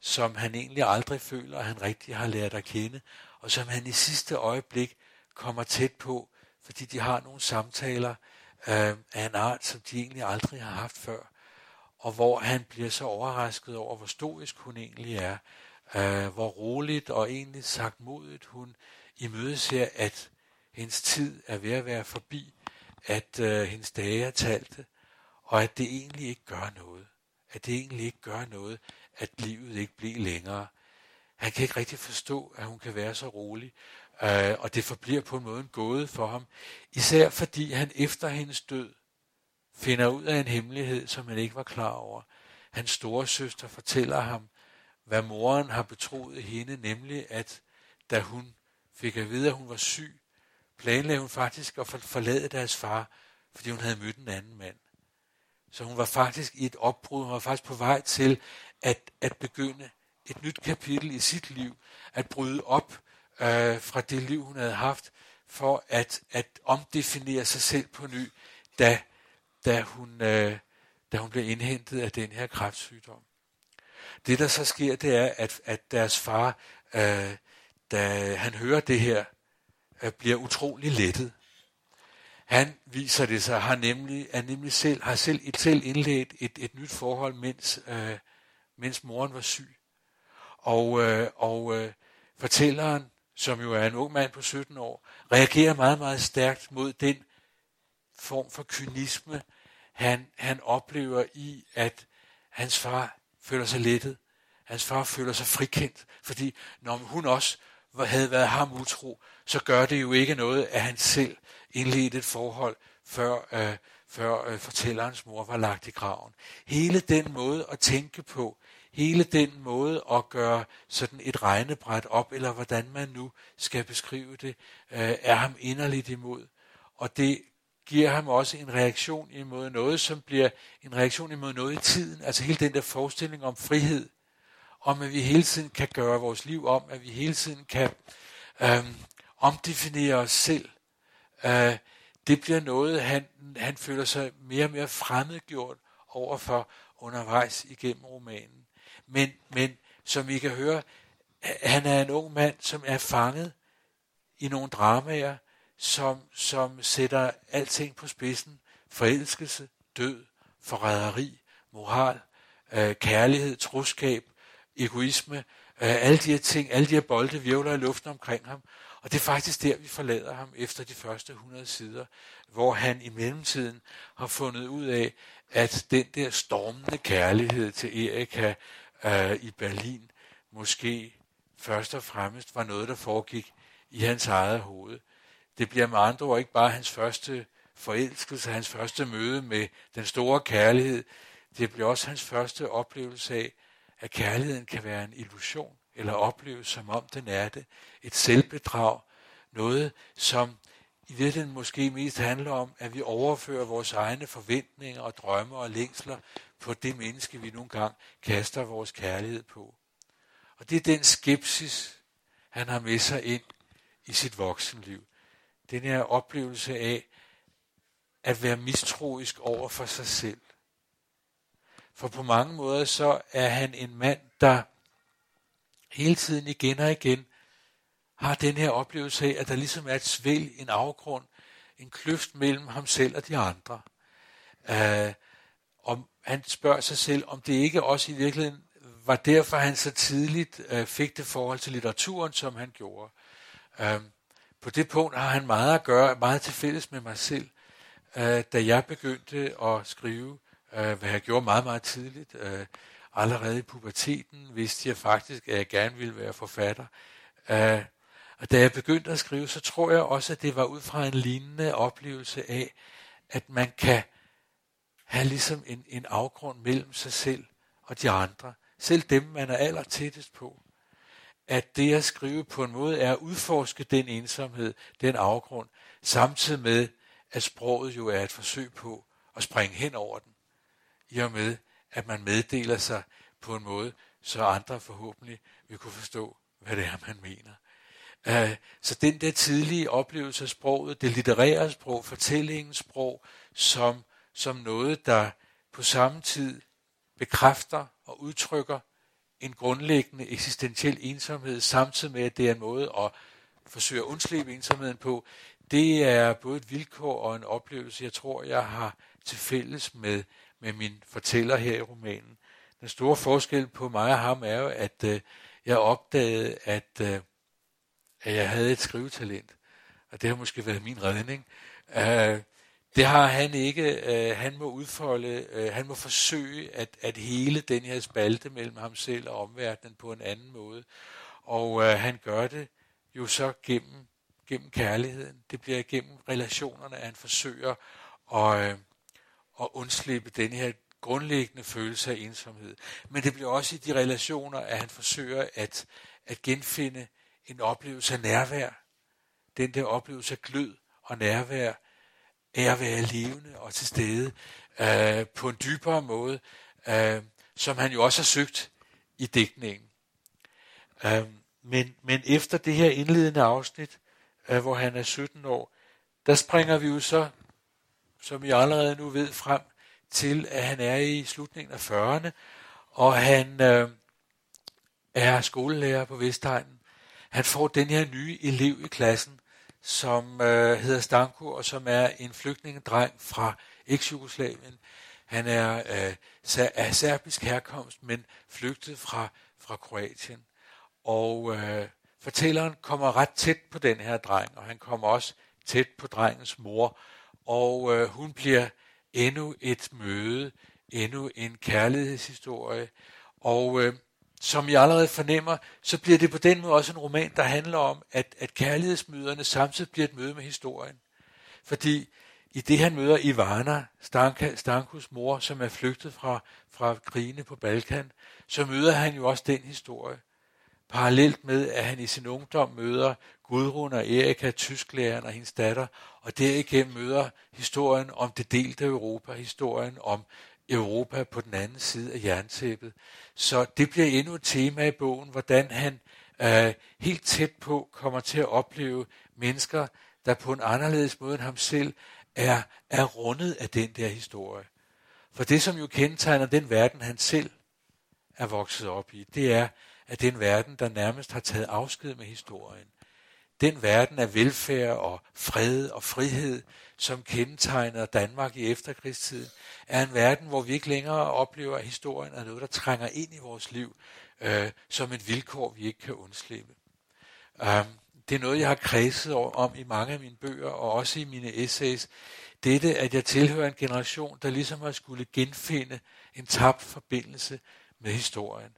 som han egentlig aldrig føler, at han rigtig har lært at kende, og som han i sidste øjeblik kommer tæt på, fordi de har nogle samtaler uh, af en art, som de egentlig aldrig har haft før, og hvor han bliver så overrasket over, hvor stoisk hun egentlig er, uh, hvor roligt og egentlig sagt modigt hun imødeser, at hendes tid er ved at være forbi, at øh, hendes dage er talte, og at det egentlig ikke gør noget. At det egentlig ikke gør noget, at livet ikke bliver længere. Han kan ikke rigtig forstå, at hun kan være så rolig, øh, og det forbliver på en måde en gåde for ham. Især fordi han efter hendes død finder ud af en hemmelighed, som han ikke var klar over. Hans store søster fortæller ham, hvad moren har betroet hende, nemlig at da hun fik at vide, at hun var syg, planlagde hun faktisk at forlade deres far, fordi hun havde mødt en anden mand. Så hun var faktisk i et opbrud, hun var faktisk på vej til at, at begynde et nyt kapitel i sit liv, at bryde op øh, fra det liv, hun havde haft, for at, at omdefinere sig selv på ny, da, da, hun, øh, da hun blev indhentet af den her kræftsygdom. Det, der så sker, det er, at, at deres far, øh, da han hører det her, bliver utrolig lettet. Han viser det sig, har nemlig, er nemlig selv, har selv, et selv indledt et, et nyt forhold, mens, øh, mens moren var syg. Og, øh, og øh, fortælleren, som jo er en ung mand på 17 år, reagerer meget, meget stærkt mod den form for kynisme, han, han oplever i, at hans far føler sig lettet. Hans far føler sig frikendt, fordi når hun også havde været ham utro, så gør det jo ikke noget, at han selv indledte et forhold, før, øh, før øh, fortællerens mor var lagt i graven. Hele den måde at tænke på, hele den måde at gøre sådan et regnebræt op, eller hvordan man nu skal beskrive det, øh, er ham inderligt imod. Og det giver ham også en reaktion imod noget, som bliver en reaktion imod noget i tiden. Altså hele den der forestilling om frihed, om at vi hele tiden kan gøre vores liv om, at vi hele tiden kan øh, omdefinere os selv. Øh, det bliver noget, han, han føler sig mere og mere fremmedgjort overfor undervejs igennem romanen. Men, men som vi kan høre, han er en ung mand, som er fanget i nogle dramaer, som, som sætter alting på spidsen. Forelskelse, død, forræderi, moral, øh, kærlighed, troskab, egoisme, øh, alle de her ting, alle de her bolde virvler i luften omkring ham. Og det er faktisk der, vi forlader ham efter de første 100 sider, hvor han i mellemtiden har fundet ud af, at den der stormende kærlighed til Erika øh, i Berlin måske først og fremmest var noget, der foregik i hans eget hoved. Det bliver med andre ord ikke bare hans første forelskelse, hans første møde med den store kærlighed. Det bliver også hans første oplevelse af, at kærligheden kan være en illusion, eller opleves som om den er det. Et selvbedrag. Noget, som i virkeligheden måske mest handler om, at vi overfører vores egne forventninger og drømme og længsler på det menneske, vi nogle gange kaster vores kærlighed på. Og det er den skepsis, han har med sig ind i sit voksenliv. Den her oplevelse af at være mistroisk over for sig selv. For på mange måder så er han en mand, der hele tiden igen og igen har den her oplevelse af, at der ligesom er et svæl, en afgrund, en kløft mellem ham selv og de andre. Uh, om han spørger sig selv, om det ikke også i virkeligheden var derfor, han så tidligt uh, fik det forhold til litteraturen, som han gjorde. Uh, på det punkt har han meget at gøre, meget til fælles med mig selv. Uh, da jeg begyndte at skrive, uh, hvad jeg gjorde meget, meget tidligt, uh, allerede i puberteten vidste jeg faktisk, at jeg gerne ville være forfatter. Uh, og da jeg begyndte at skrive, så tror jeg også, at det var ud fra en lignende oplevelse af, at man kan have ligesom en, en afgrund mellem sig selv og de andre. Selv dem, man er aller tættest på. At det at skrive på en måde er at udforske den ensomhed, den afgrund, samtidig med, at sproget jo er et forsøg på at springe hen over den. I og med, at man meddeler sig på en måde, så andre forhåbentlig vil kunne forstå, hvad det er, man mener. Øh, så den der tidlige oplevelse af sproget, det litterære sprog, fortællingens sprog, som, som noget, der på samme tid bekræfter og udtrykker en grundlæggende eksistentiel ensomhed, samtidig med, at det er en måde at forsøge at undslippe ensomheden på, det er både et vilkår og en oplevelse, jeg tror, jeg har til fælles med, med min fortæller her i romanen. Den store forskel på mig og ham er jo, at øh, jeg opdagede, at øh, at jeg havde et skrivetalent. Og det har måske været min redning. Øh, det har han ikke. Øh, han må udfolde, øh, han må forsøge at, at hele den her spalte mellem ham selv og omverdenen på en anden måde. Og øh, han gør det jo så gennem, gennem kærligheden. Det bliver gennem relationerne, at han forsøger at, øh, at undslippe den her grundlæggende følelse af ensomhed. Men det bliver også i de relationer, at han forsøger at, at genfinde en oplevelse af nærvær. Den der oplevelse af glød og nærvær af at være levende og til stede øh, på en dybere måde, øh, som han jo også har søgt i digtningen. Øh, men, men efter det her indledende afsnit, øh, hvor han er 17 år, der springer vi jo så, som I allerede nu ved, frem til, at han er i slutningen af 40'erne, og han øh, er skolelærer på Vestegnen, han får den her nye elev i klassen, som øh, hedder Stanko, og som er en flygtningedreng fra eks-Jugoslavien. Han er øh, af serbisk herkomst, men flygtet fra, fra Kroatien. Og øh, fortælleren kommer ret tæt på den her dreng, og han kommer også tæt på drengens mor. Og øh, hun bliver endnu et møde, endnu en kærlighedshistorie. Og øh, som jeg allerede fornemmer, så bliver det på den måde også en roman, der handler om, at, at kærlighedsmøderne samtidig bliver et møde med historien. Fordi i det han møder Ivana, Stanka, Stankus mor, som er flygtet fra, fra krigene på Balkan, så møder han jo også den historie. Parallelt med, at han i sin ungdom møder Gudrun og Erika, tysklæreren og hendes datter, og derigennem møder historien om det delte Europa, historien om Europa på den anden side af jerntæppet. Så det bliver endnu et tema i bogen, hvordan han øh, helt tæt på kommer til at opleve mennesker, der på en anderledes måde end ham selv er, er rundet af den der historie. For det, som jo kendetegner den verden, han selv er vokset op i, det er, at den verden, der nærmest har taget afsked med historien. Den verden af velfærd og fred og frihed, som kendetegner Danmark i efterkrigstiden, er en verden, hvor vi ikke længere oplever, at historien er noget, der trænger ind i vores liv, øh, som et vilkår, vi ikke kan undslippe. Um, det er noget, jeg har kredset om i mange af mine bøger, og også i mine essays. Dette, at jeg tilhører en generation, der ligesom har skulle genfinde en tabt forbindelse med historien.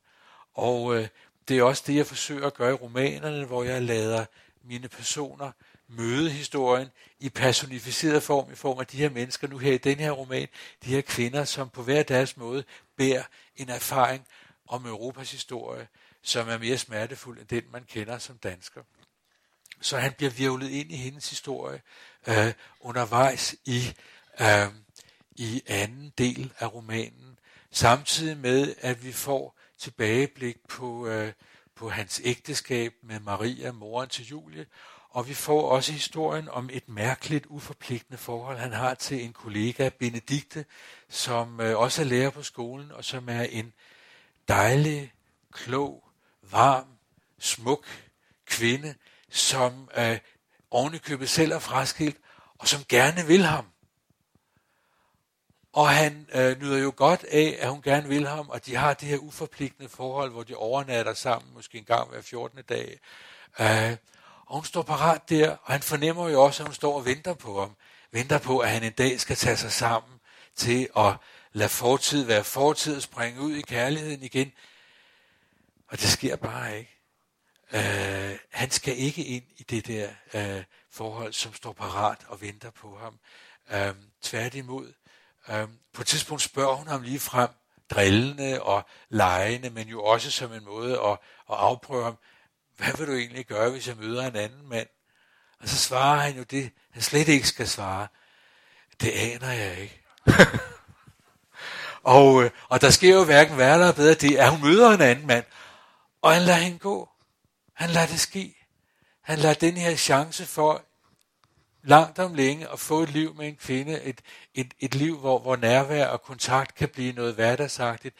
Og øh, det er også det, jeg forsøger at gøre i romanerne, hvor jeg lader mine personer møde historien i personificeret form, i form af de her mennesker, nu her i den her roman, de her kvinder, som på hver deres måde bærer en erfaring om Europas historie, som er mere smertefuld end den, man kender som dansker. Så han bliver virvlet ind i hendes historie øh, undervejs i, øh, i anden del af romanen, samtidig med, at vi får tilbageblik på, øh, på hans ægteskab med Maria, moren til Julie, og vi får også historien om et mærkeligt, uforpligtende forhold, han har til en kollega, Benedikte, som øh, også er lærer på skolen, og som er en dejlig, klog, varm, smuk kvinde, som øh, ovenikøbet selv er fraskilt, og som gerne vil ham. Og han øh, nyder jo godt af, at hun gerne vil ham, og de har det her uforpligtende forhold, hvor de overnatter sammen, måske en gang hver 14. dag. Øh, og hun står parat der, og han fornemmer jo også, at hun står og venter på ham. Venter på, at han en dag skal tage sig sammen til at lade fortid være fortid og springe ud i kærligheden igen. Og det sker bare ikke. Øh, han skal ikke ind i det der øh, forhold, som står parat og venter på ham. Øh, tværtimod, Øhm, på et tidspunkt spørger hun ham lige frem, drillende og lejende, men jo også som en måde at, at afprøve ham, hvad vil du egentlig gøre, hvis jeg møder en anden mand? Og så svarer han jo det, han slet ikke skal svare. Det aner jeg ikke. og, øh, og der sker jo hverken værre eller bedre det, at hun møder en anden mand, og han lader hende gå. Han lader det ske. Han lader den her chance for langt om længe at få et liv med en kvinde, et, et, et liv, hvor, hvor nærvær og kontakt kan blive noget hverdagsagtigt.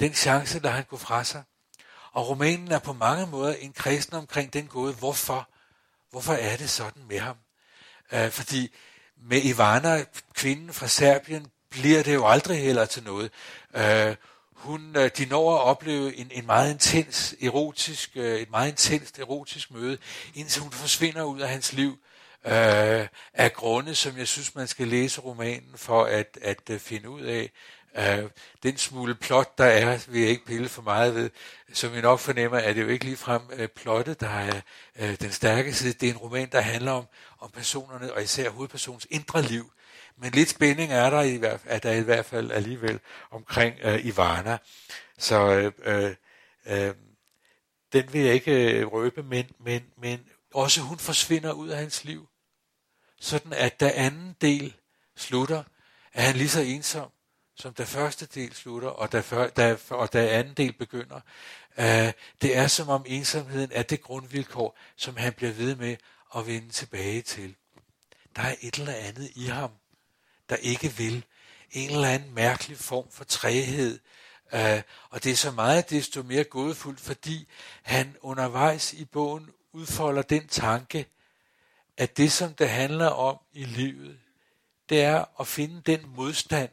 Den chance der han gå fra sig. Og romanen er på mange måder en kristen omkring den gåde, hvorfor, hvorfor er det sådan med ham? Øh, fordi med Ivana, kvinden fra Serbien, bliver det jo aldrig heller til noget. Øh, hun, øh, de når at opleve en, en meget intens erotisk, øh, et meget intenst erotisk møde, indtil hun forsvinder ud af hans liv øh, af grunde, som jeg synes, man skal læse romanen for at, at øh, finde ud af. Øh, den smule plot, der er, vil jeg ikke pille for meget ved. Som I nok fornemmer, er det jo ikke ligefrem uh, plottet, der er øh, den stærke side. Det er en roman, der handler om, om personerne, og især hovedpersonens indre liv. Men lidt spænding er der i hvert, er der i hvert fald alligevel omkring øh, Ivana. Så øh, øh, øh den vil jeg ikke røbe, men, men, men også hun forsvinder ud af hans liv. Sådan at da anden del slutter, er han lige så ensom som da første del slutter, og da, før, da, og da anden del begynder. Uh, det er som om ensomheden er det grundvilkår, som han bliver ved med at vende tilbage til. Der er et eller andet i ham, der ikke vil. En eller anden mærkelig form for træhed. Uh, og det er så meget desto mere gådefuldt, fordi han undervejs i bogen udfolder den tanke, at det som det handler om i livet, det er at finde den modstand,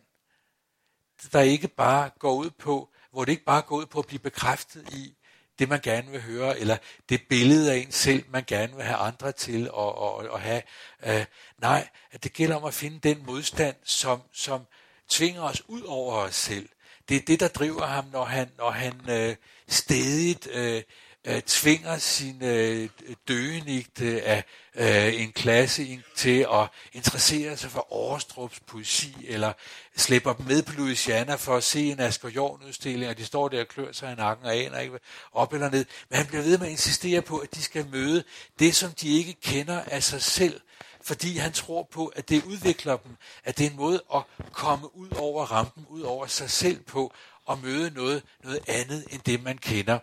der ikke bare går ud på, hvor det ikke bare går ud på at blive bekræftet i det, man gerne vil høre, eller det billede af en selv, man gerne vil have andre til at, at, at have. Øh, nej, at det gælder om at finde den modstand, som, som tvinger os ud over os selv. Det er det, der driver ham, når han, når han øh, stedigt øh, øh, tvinger sin øh, døgenigte øh, af øh, en klasse til at interessere sig for Aarstrups poesi, eller slipper dem med på Louisiana for at se en Asger Jorn udstilling, og de står der og klør sig i nakken og aner ikke op eller ned. Men han bliver ved med at insistere på, at de skal møde det, som de ikke kender af sig selv, fordi han tror på, at det udvikler dem, at det er en måde at komme ud over rampen, ud over sig selv på, og møde noget, noget andet end det, man kender.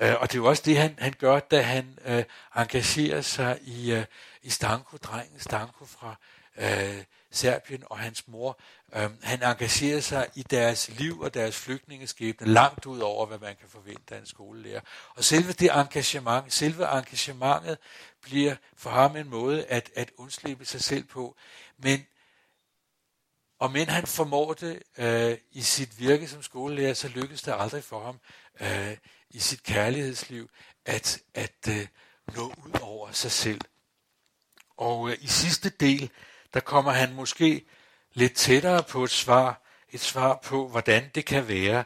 Øh, og det er jo også det, han, han gør, da han øh, engagerer sig i, øh, i Stanko, drengen Stanko fra øh, Serbien og hans mor. Øh, han engagerer sig i deres liv og deres flygtningeskæbne langt ud over, hvad man kan forvente af en skolelærer. Og selve det engagement, selve engagementet bliver for ham en måde at, at undslippe sig selv på. Men og men han formår det øh, i sit virke som skolelærer, så lykkes det aldrig for ham øh, i sit kærlighedsliv at, at øh, nå ud over sig selv. Og øh, i sidste del, der kommer han måske lidt tættere på et svar, et svar på, hvordan det kan være.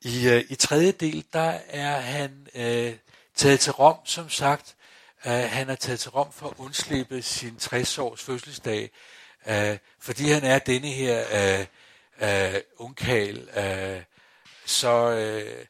I, øh, i tredje del, der er han øh, taget til Rom, som sagt. Øh, han er taget til Rom for at undslippe sin 60-års fødselsdag, øh, fordi han er denne her øh, øh, ungkal. Øh, så øh,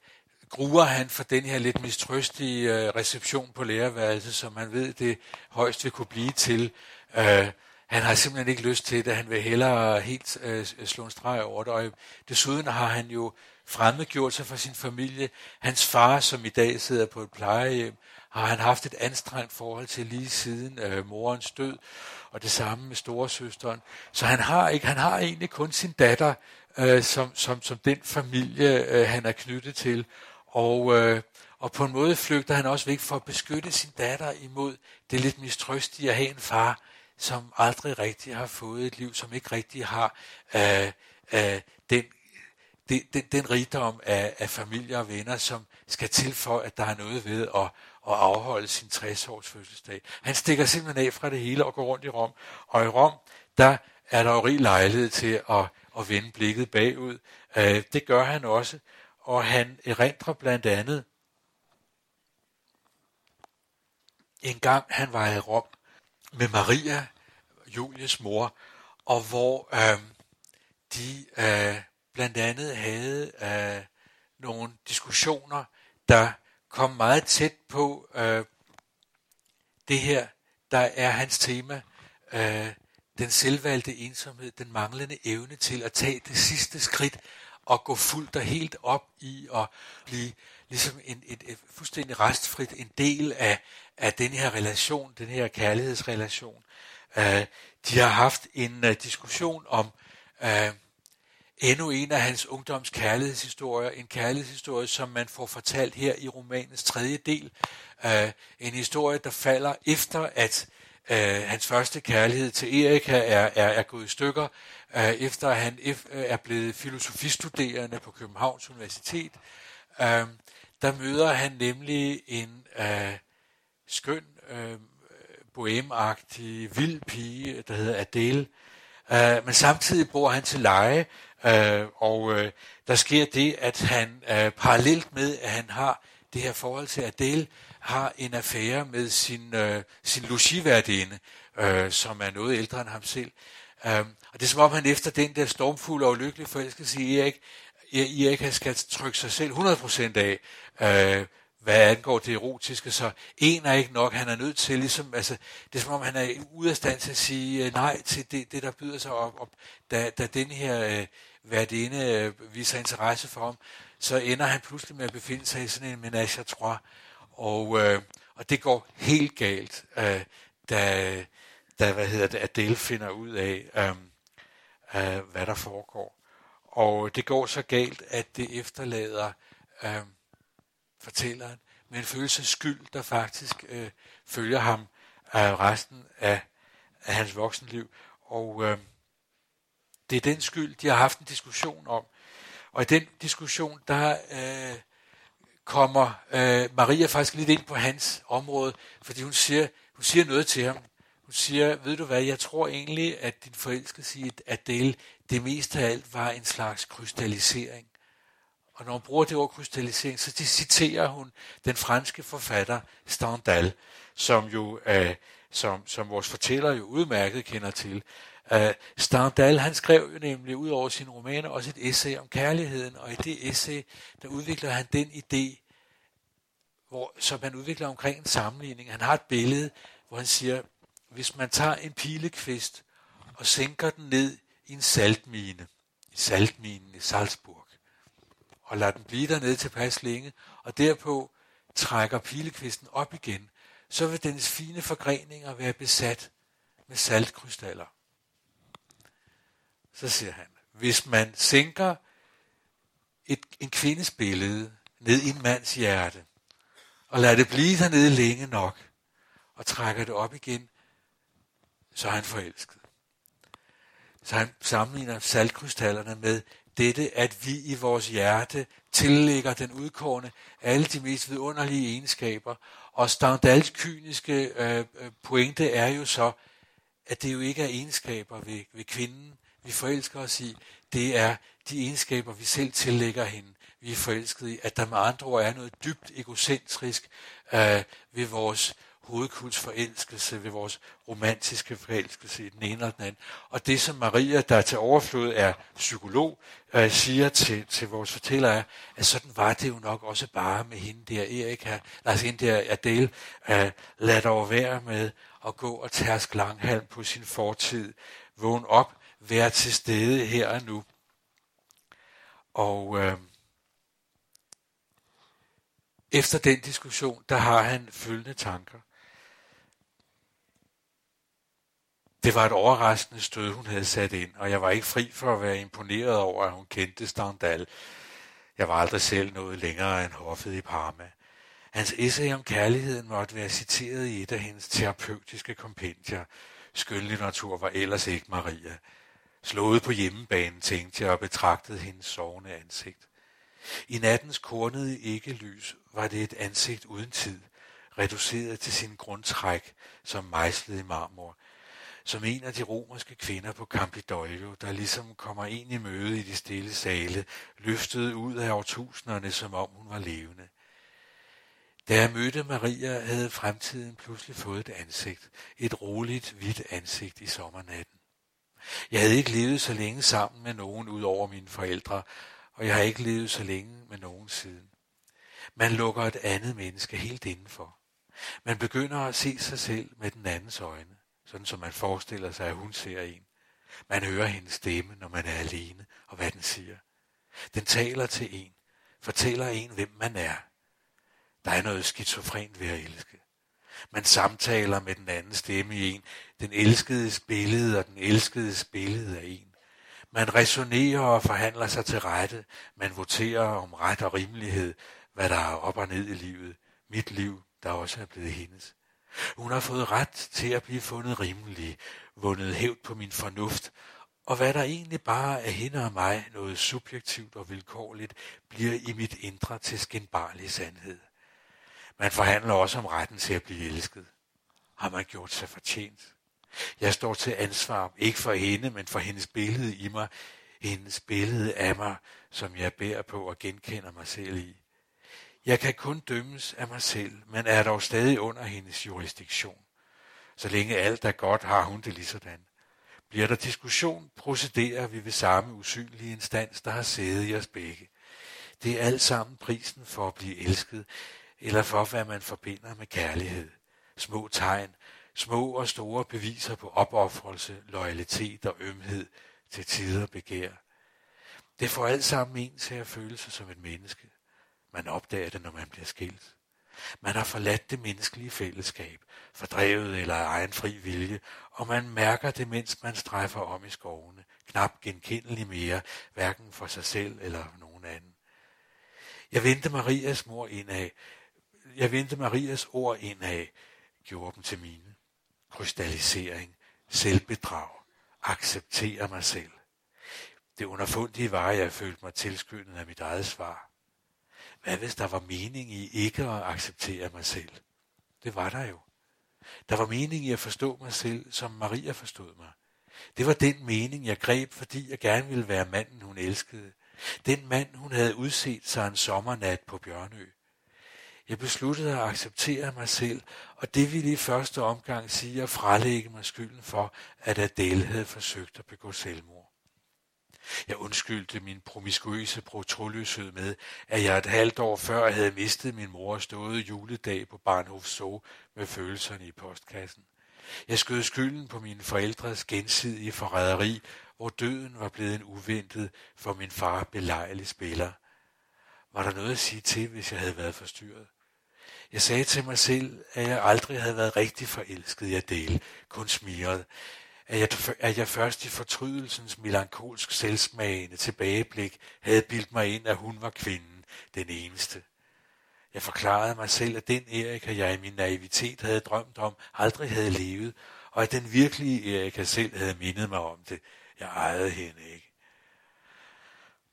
gruer han for den her lidt mistrøstige øh, reception på lærerværelset, som han ved, det højst vil kunne blive til. Øh, han har simpelthen ikke lyst til det. Han vil hellere helt øh, slå en streg over det. Og øh, desuden har han jo fremmedgjort sig for sin familie. Hans far, som i dag sidder på et plejehjem, har han haft et anstrengt forhold til lige siden øh, morens død, og det samme med storesøsteren. Så han har ikke, han har egentlig kun sin datter øh, som, som, som den familie, øh, han er knyttet til. Og, øh, og på en måde flygter han også væk for at beskytte sin datter imod det lidt mistrøstige at have en far, som aldrig rigtig har fået et liv, som ikke rigtig har øh, øh, den, den, den, den rigdom af, af familie og venner, som skal til for, at der er noget ved at, at afholde sin 60-års fødselsdag. Han stikker simpelthen af fra det hele og går rundt i Rom. Og i Rom, der er der jo rig lejlighed til at, at vende blikket bagud. Øh, det gør han også, og han erindrer blandt andet en gang han var i Rom med Maria, Julies mor, og hvor øh, de øh, blandt andet havde øh, nogle diskussioner, der kom meget tæt på øh, det her, der er hans tema, øh, den selvvalgte ensomhed, den manglende evne til at tage det sidste skridt og gå fuldt og helt op i at blive ligesom en, et, et fuldstændig restfrit en del af, af den her relation, den her kærlighedsrelation. Uh, de har haft en uh, diskussion om uh, endnu en af hans ungdoms kærlighedshistorier, en kærlighedshistorie, som man får fortalt her i romanens tredje del. Uh, en historie, der falder efter, at øh, hans første kærlighed til Erika er, er, er gået i stykker, øh, efter han uh, er blevet filosofistuderende på Københavns Universitet. Øh, der møder han nemlig en øh, skøn, øh, bohemagtig, vild pige, der hedder Adele. Øh, men samtidig bor han til leje, øh, og øh, der sker det, at han øh, parallelt med, at han har det her forhold til Adele, har en affære med sin, øh, sin logiværdinde, øh, som er noget ældre end ham selv. Uh, og det er som om han efter den der stormfulde og ulykkelige forelskelse i Erik, Erik skal trykke sig selv 100% af, øh, hvad angår det erotiske, så en er ikke nok, han er nødt til, ligesom, altså, det er som om han er ude af stand til at sige øh, nej til det, det, der byder sig op, op. Da, da den her øh, værdinde øh, viser interesse for ham, så ender han pludselig med at befinde sig i sådan en menage à trois, og, øh, og det går helt galt, øh, da, da hvad hedder det, Adele finder ud af, øh, øh, hvad der foregår. Og det går så galt, at det efterlader øh, fortælleren, med en følelse af skyld, der faktisk øh, følger ham øh, resten af, af hans voksenliv. Og øh, det er den skyld, de har haft en diskussion om. Og i den diskussion, der øh, kommer øh, Maria faktisk lidt ind på hans område, fordi hun siger, hun siger noget til ham. Hun siger, ved du hvad, jeg tror egentlig, at din forelskelse i Adele, det mest af alt var en slags krystallisering. Og når hun bruger det ord krystallisering, så citerer hun den franske forfatter Stendhal, som jo øh, som, som vores fortæller jo udmærket kender til. Øh, uh, Stendhal, han skrev jo nemlig ud over sine romaner også et essay om kærligheden, og i det essay, der udvikler han den idé, hvor, som han udvikler omkring en sammenligning. Han har et billede, hvor han siger, hvis man tager en pilekvist og sænker den ned i en saltmine, i saltminen i Salzburg, og lader den blive dernede tilpas længe, og derpå trækker pilekvisten op igen, så vil dens fine forgreninger være besat med saltkrystaller. Så siger han, hvis man sænker et, en kvindes billede ned i en mands hjerte, og lader det blive dernede længe nok, og trækker det op igen, så er han forelsket. Så han sammenligner saltkrystallerne med dette, at vi i vores hjerte tillægger den udkårende alle de mest vidunderlige egenskaber. Og Stendals kyniske øh, øh, pointe er jo så, at det jo ikke er egenskaber ved, ved kvinden, vi forelsker os i. Det er de egenskaber, vi selv tillægger hende, vi er forelskede i. At der med andre ord er noget dybt egocentrisk øh, ved vores hovedkuls forelskelse, ved vores romantiske forelskelse i den ene og den anden. Og det, som Maria, der til overflod er psykolog, øh, siger til, til vores fortæller, er, at sådan var det jo nok også bare med hende der Erika, altså hende der Adele, øh, lad dog være med at gå og tærske langhalm på sin fortid, vågn op, være til stede her og nu. Og øh, efter den diskussion, der har han følgende tanker. Det var et overraskende stød, hun havde sat ind, og jeg var ikke fri for at være imponeret over, at hun kendte Stendhal. Jeg var aldrig selv noget længere end hoffet i Parma. Hans essay om kærligheden måtte være citeret i et af hendes terapeutiske kompendier. Skønlitteratur var ellers ikke Maria. Slået på hjemmebanen tænkte jeg og betragtede hendes sovende ansigt. I nattens kornede ikke lys var det et ansigt uden tid, reduceret til sin grundtræk som mejslet i marmor, som en af de romerske kvinder på Campidoglio, der ligesom kommer ind i møde i de stille sale, løftede ud af årtusinderne, som om hun var levende. Da jeg mødte Maria, havde fremtiden pludselig fået et ansigt, et roligt, hvidt ansigt i sommernatten. Jeg havde ikke levet så længe sammen med nogen ud over mine forældre, og jeg har ikke levet så længe med nogen siden. Man lukker et andet menneske helt indenfor. Man begynder at se sig selv med den andens øjne sådan som man forestiller sig, at hun ser en. Man hører hendes stemme, når man er alene, og hvad den siger. Den taler til en, fortæller en, hvem man er. Der er noget skizofrent ved at elske. Man samtaler med den anden stemme i en, den elskedes billede og den elskedes billede af en. Man resonerer og forhandler sig til rette. Man voterer om ret og rimelighed, hvad der er op og ned i livet. Mit liv, der også er blevet hendes. Hun har fået ret til at blive fundet rimelig, vundet hævd på min fornuft, og hvad der egentlig bare er hende og mig noget subjektivt og vilkårligt, bliver i mit indre til skinbarlig sandhed. Man forhandler også om retten til at blive elsket. Har man gjort sig fortjent? Jeg står til ansvar, ikke for hende, men for hendes billede i mig, hendes billede af mig, som jeg bærer på og genkender mig selv i. Jeg kan kun dømmes af mig selv, men er dog stadig under hendes jurisdiktion. Så længe alt er godt, har hun det lige sådan. Bliver der diskussion, procederer vi ved samme usynlige instans, der har sædet i os begge. Det er alt sammen prisen for at blive elsket, eller for hvad man forbinder med kærlighed. Små tegn, små og store beviser på opoffrelse, loyalitet og ømhed, til tider begær. Det får alt sammen en til at føle sig som et menneske. Man opdager det, når man bliver skilt. Man har forladt det menneskelige fællesskab, fordrevet eller af egen fri vilje, og man mærker det, mens man strejfer om i skovene, knap genkendelig mere, hverken for sig selv eller nogen anden. Jeg vendte Marias mor indad. Jeg vendte Marias ord indad, gjorde dem til mine. Krystallisering, selvbedrag, acceptere mig selv. Det underfundige var, at jeg følte mig tilskyndet af mit eget svar. Hvad hvis der var mening i ikke at acceptere mig selv? Det var der jo. Der var mening i at forstå mig selv, som Maria forstod mig. Det var den mening, jeg greb, fordi jeg gerne ville være manden, hun elskede. Den mand, hun havde udset sig en sommernat på Bjørnø. Jeg besluttede at acceptere mig selv, og det ville i første omgang sige at frelægge mig skylden for, at Adele havde forsøgt at begå selvmord. Jeg undskyldte min promiskuøse protrolyshed med, at jeg et halvt år før havde mistet min mor og stået juledag på Barnhof Zoo med følelserne i postkassen. Jeg skød skylden på mine forældres gensidige forræderi, hvor døden var blevet en uventet for min far belejlig spiller. Var der noget at sige til, hvis jeg havde været forstyrret? Jeg sagde til mig selv, at jeg aldrig havde været rigtig forelsket i Adele, kun smiret. At jeg, at jeg først i fortrydelsens melankolsk selvsmagende tilbageblik havde bildt mig ind, at hun var kvinden, den eneste. Jeg forklarede mig selv, at den Erika, jeg i min naivitet havde drømt om, aldrig havde levet, og at den virkelige Erika selv havde mindet mig om det. Jeg ejede hende ikke.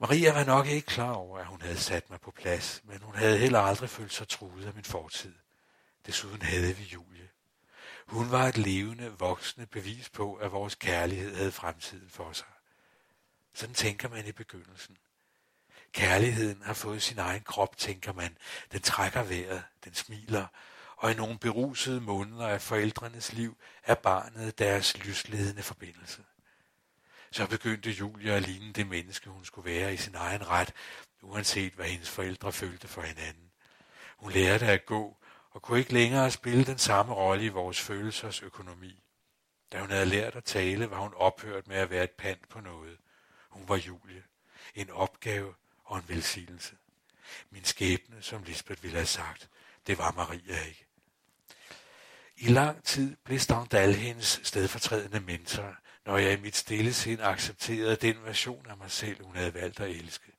Maria var nok ikke klar over, at hun havde sat mig på plads, men hun havde heller aldrig følt sig truet af min fortid. Desuden havde vi Julie. Hun var et levende, voksende bevis på, at vores kærlighed havde fremtiden for sig. Sådan tænker man i begyndelsen. Kærligheden har fået sin egen krop, tænker man. Den trækker vejret, den smiler, og i nogle berusede måneder af forældrenes liv er barnet deres lysledende forbindelse. Så begyndte Julia at ligne det menneske, hun skulle være i sin egen ret, uanset hvad hendes forældre følte for hinanden. Hun lærte at gå, og kunne ikke længere spille den samme rolle i vores følelsers økonomi. Da hun havde lært at tale, var hun ophørt med at være et pant på noget. Hun var Julie. En opgave og en velsignelse. Min skæbne, som Lisbeth ville have sagt, det var Maria ikke. I lang tid blev Stendal hendes stedfortrædende mentor, når jeg i mit stille sind accepterede den version af mig selv, hun havde valgt at elske.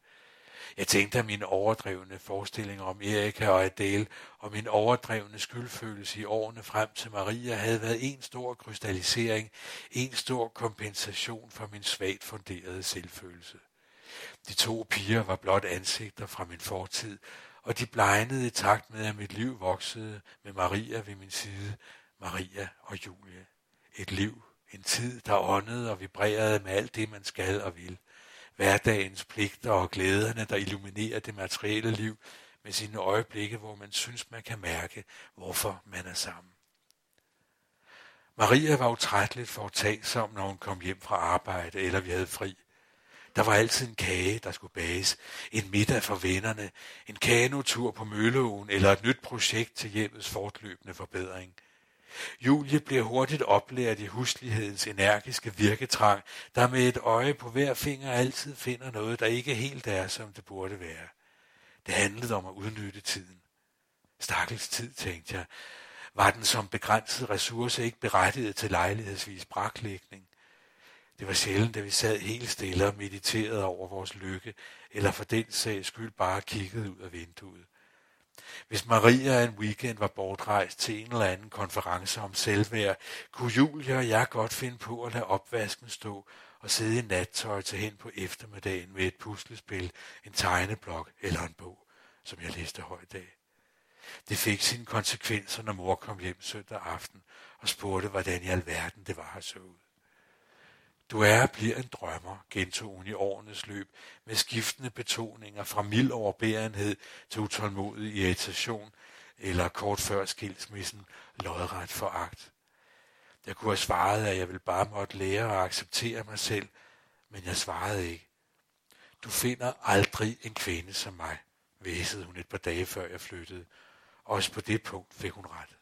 Jeg tænkte, at mine overdrevne forestillinger om Erika og Adele og min overdrevne skyldfølelse i årene frem til Maria havde været en stor krystallisering, en stor kompensation for min svagt funderede selvfølelse. De to piger var blot ansigter fra min fortid, og de blegnede i takt med, at mit liv voksede med Maria ved min side, Maria og Julie. Et liv, en tid, der åndede og vibrerede med alt det, man skal og vil. Hverdagens pligter og glæderne, der illuminerer det materielle liv med sine øjeblikke, hvor man synes, man kan mærke, hvorfor man er sammen. Maria var utrætteligt foretagsom, når hun kom hjem fra arbejde, eller vi havde fri. Der var altid en kage, der skulle bages, en middag for vennerne, en kanotur på Mølleåen eller et nyt projekt til hjemmets fortløbende forbedring. Julie bliver hurtigt oplært i huslighedens energiske virketrang, der med et øje på hver finger altid finder noget, der ikke helt er, som det burde være. Det handlede om at udnytte tiden. Stakkels tid, tænkte jeg. Var den som begrænset ressource ikke berettiget til lejlighedsvis braklægning? Det var sjældent, at vi sad helt stille og mediterede over vores lykke, eller for den sags skyld bare kiggede ud af vinduet. Hvis Maria en weekend var bortrejst til en eller anden konference om selvværd, kunne Julia og jeg godt finde på at lade opvasken stå og sidde i nattøj til hen på eftermiddagen med et puslespil, en tegneblok eller en bog, som jeg læste højt af. Det fik sine konsekvenser, når mor kom hjem søndag aften og spurgte, hvordan i alverden det var at så ud. Du er og bliver en drømmer, gentog hun i årenes løb, med skiftende betoninger fra mild overbærenhed til utålmodig irritation, eller kort før skilsmissen, lodret foragt. Jeg kunne have svaret, at jeg ville bare måtte lære at acceptere mig selv, men jeg svarede ikke. Du finder aldrig en kvinde som mig, væsede hun et par dage før jeg flyttede. Også på det punkt fik hun ret.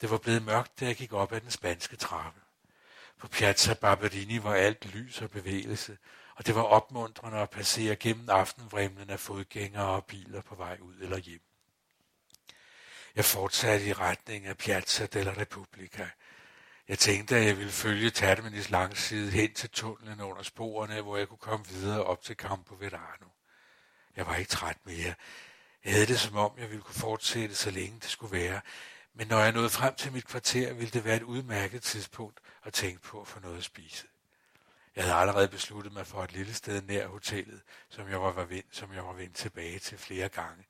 Det var blevet mørkt, da jeg gik op ad den spanske trappe. På Piazza Barberini var alt lys og bevægelse, og det var opmuntrende at passere gennem aftenvrimlen af fodgængere og biler på vej ud eller hjem. Jeg fortsatte i retning af Piazza della Repubblica. Jeg tænkte, at jeg ville følge Terminis langside hen til tunnelen under sporene, hvor jeg kunne komme videre op til Campo Verano. Jeg var ikke træt mere. Jeg havde det som om, jeg ville kunne fortsætte, så længe det skulle være, men når jeg nåede frem til mit kvarter, ville det være et udmærket tidspunkt at tænke på at få noget at spise. Jeg havde allerede besluttet mig for et lille sted nær hotellet, som jeg var vendt, som jeg var vendt tilbage til flere gange.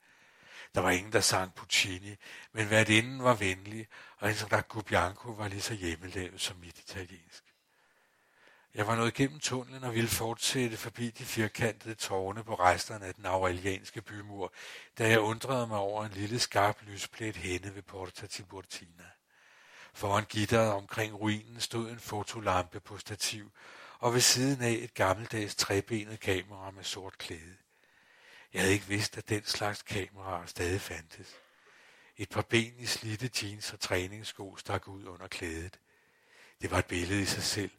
Der var ingen, der sang Puccini, men værtinden var venlig, og en som Bianco var lige så hjemmelavet som mit italiensk. Jeg var nået gennem tunnelen og ville fortsætte forbi de firkantede tårne på resterne af den aurelianske bymur, da jeg undrede mig over en lille skarp lysplet henne ved Porta Tiburtina. Foran gitteret omkring ruinen stod en fotolampe på stativ, og ved siden af et gammeldags trebenet kamera med sort klæde. Jeg havde ikke vidst, at den slags kameraer stadig fandtes. Et par ben i slitte jeans og træningssko stak ud under klædet. Det var et billede i sig selv.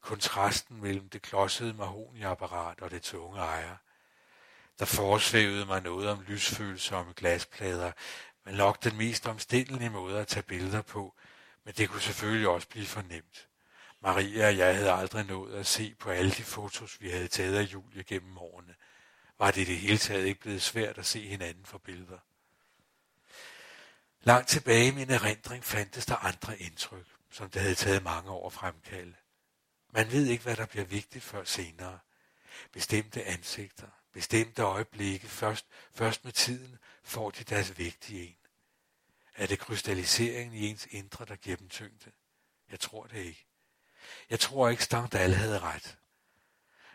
Kontrasten mellem det klodsede mahoniapparat og det tunge ejer. Der forsvævede mig noget om lysfølsomme glasplader, men nok den mest omstændelige måde at tage billeder på, men det kunne selvfølgelig også blive for nemt. Maria og jeg havde aldrig nået at se på alle de fotos, vi havde taget af Julie gennem årene. Var det i det hele taget ikke blevet svært at se hinanden for billeder? Langt tilbage i min erindring fandtes der andre indtryk, som det havde taget mange år at fremkalde. Man ved ikke, hvad der bliver vigtigt før senere. Bestemte ansigter, bestemte øjeblikke, først, først med tiden får de deres vigtige en. Er det krystalliseringen i ens indre, der giver dem tyngde? Jeg tror det ikke. Jeg tror ikke, Stendhal havde ret.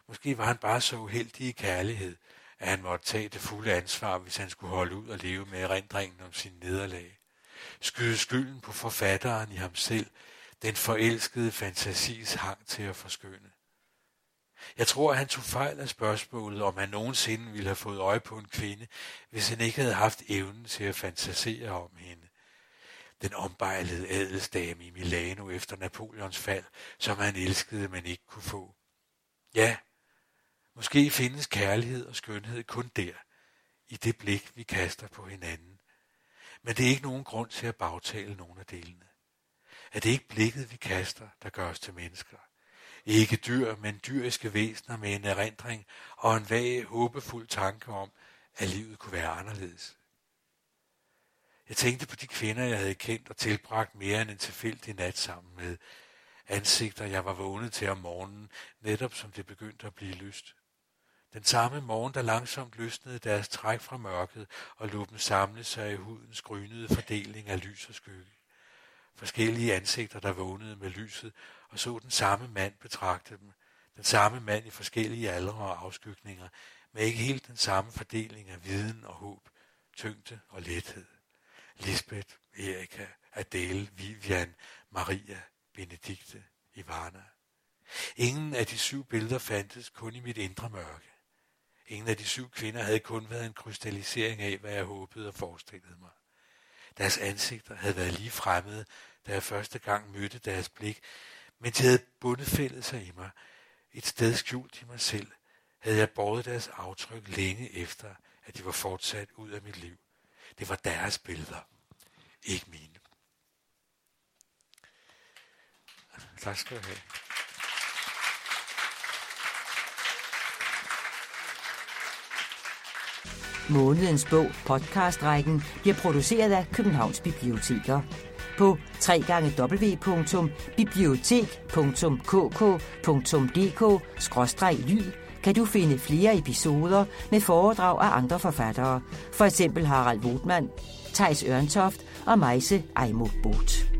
Måske var han bare så uheldig i kærlighed, at han måtte tage det fulde ansvar, hvis han skulle holde ud og leve med erindringen om sin nederlag. Skyde skylden på forfatteren i ham selv, den forelskede fantasis hang til at forskønne. Jeg tror, at han tog fejl af spørgsmålet, om han nogensinde ville have fået øje på en kvinde, hvis han ikke havde haft evnen til at fantasere om hende. Den ombejlede adelsdame i Milano efter Napoleons fald, som han elskede, men ikke kunne få. Ja, måske findes kærlighed og skønhed kun der, i det blik, vi kaster på hinanden. Men det er ikke nogen grund til at bagtale nogen af delene. Er det ikke blikket, vi kaster, der gør os til mennesker? Ikke dyr, men dyriske væsener med en erindring og en vag, håbefuld tanke om, at livet kunne være anderledes. Jeg tænkte på de kvinder, jeg havde kendt og tilbragt mere end en tilfældig nat sammen med. Ansigter, jeg var vågnet til om morgenen, netop som det begyndte at blive lyst. Den samme morgen, der langsomt løsnede deres træk fra mørket og lå dem samle sig i hudens grynede fordeling af lys og skygge. Forskellige ansigter, der vågnede med lyset og så den samme mand betragte dem. Den samme mand i forskellige aldre og afskygninger, men ikke helt den samme fordeling af viden og håb, tyngde og lethed. Lisbeth, Erika, Adele, Vivian, Maria, Benedikte, Ivana. Ingen af de syv billeder fandtes kun i mit indre mørke. Ingen af de syv kvinder havde kun været en krystallisering af, hvad jeg håbede og forestillede mig. Deres ansigter havde været lige fremmede, da jeg første gang mødte deres blik, men de havde bundet sig i mig. Et sted skjult i mig selv havde jeg båret deres aftryk længe efter, at de var fortsat ud af mit liv. Det var deres billeder, ikke mine. Tak skal du have. Månedens bog podcastrækken bliver produceret af Københavns Biblioteker. På www.bibliotek.kk.dk-lyd kan du finde flere episoder med foredrag af andre forfattere. For eksempel Harald Wotman, Tejs Ørntoft og Meise Ejmo Both.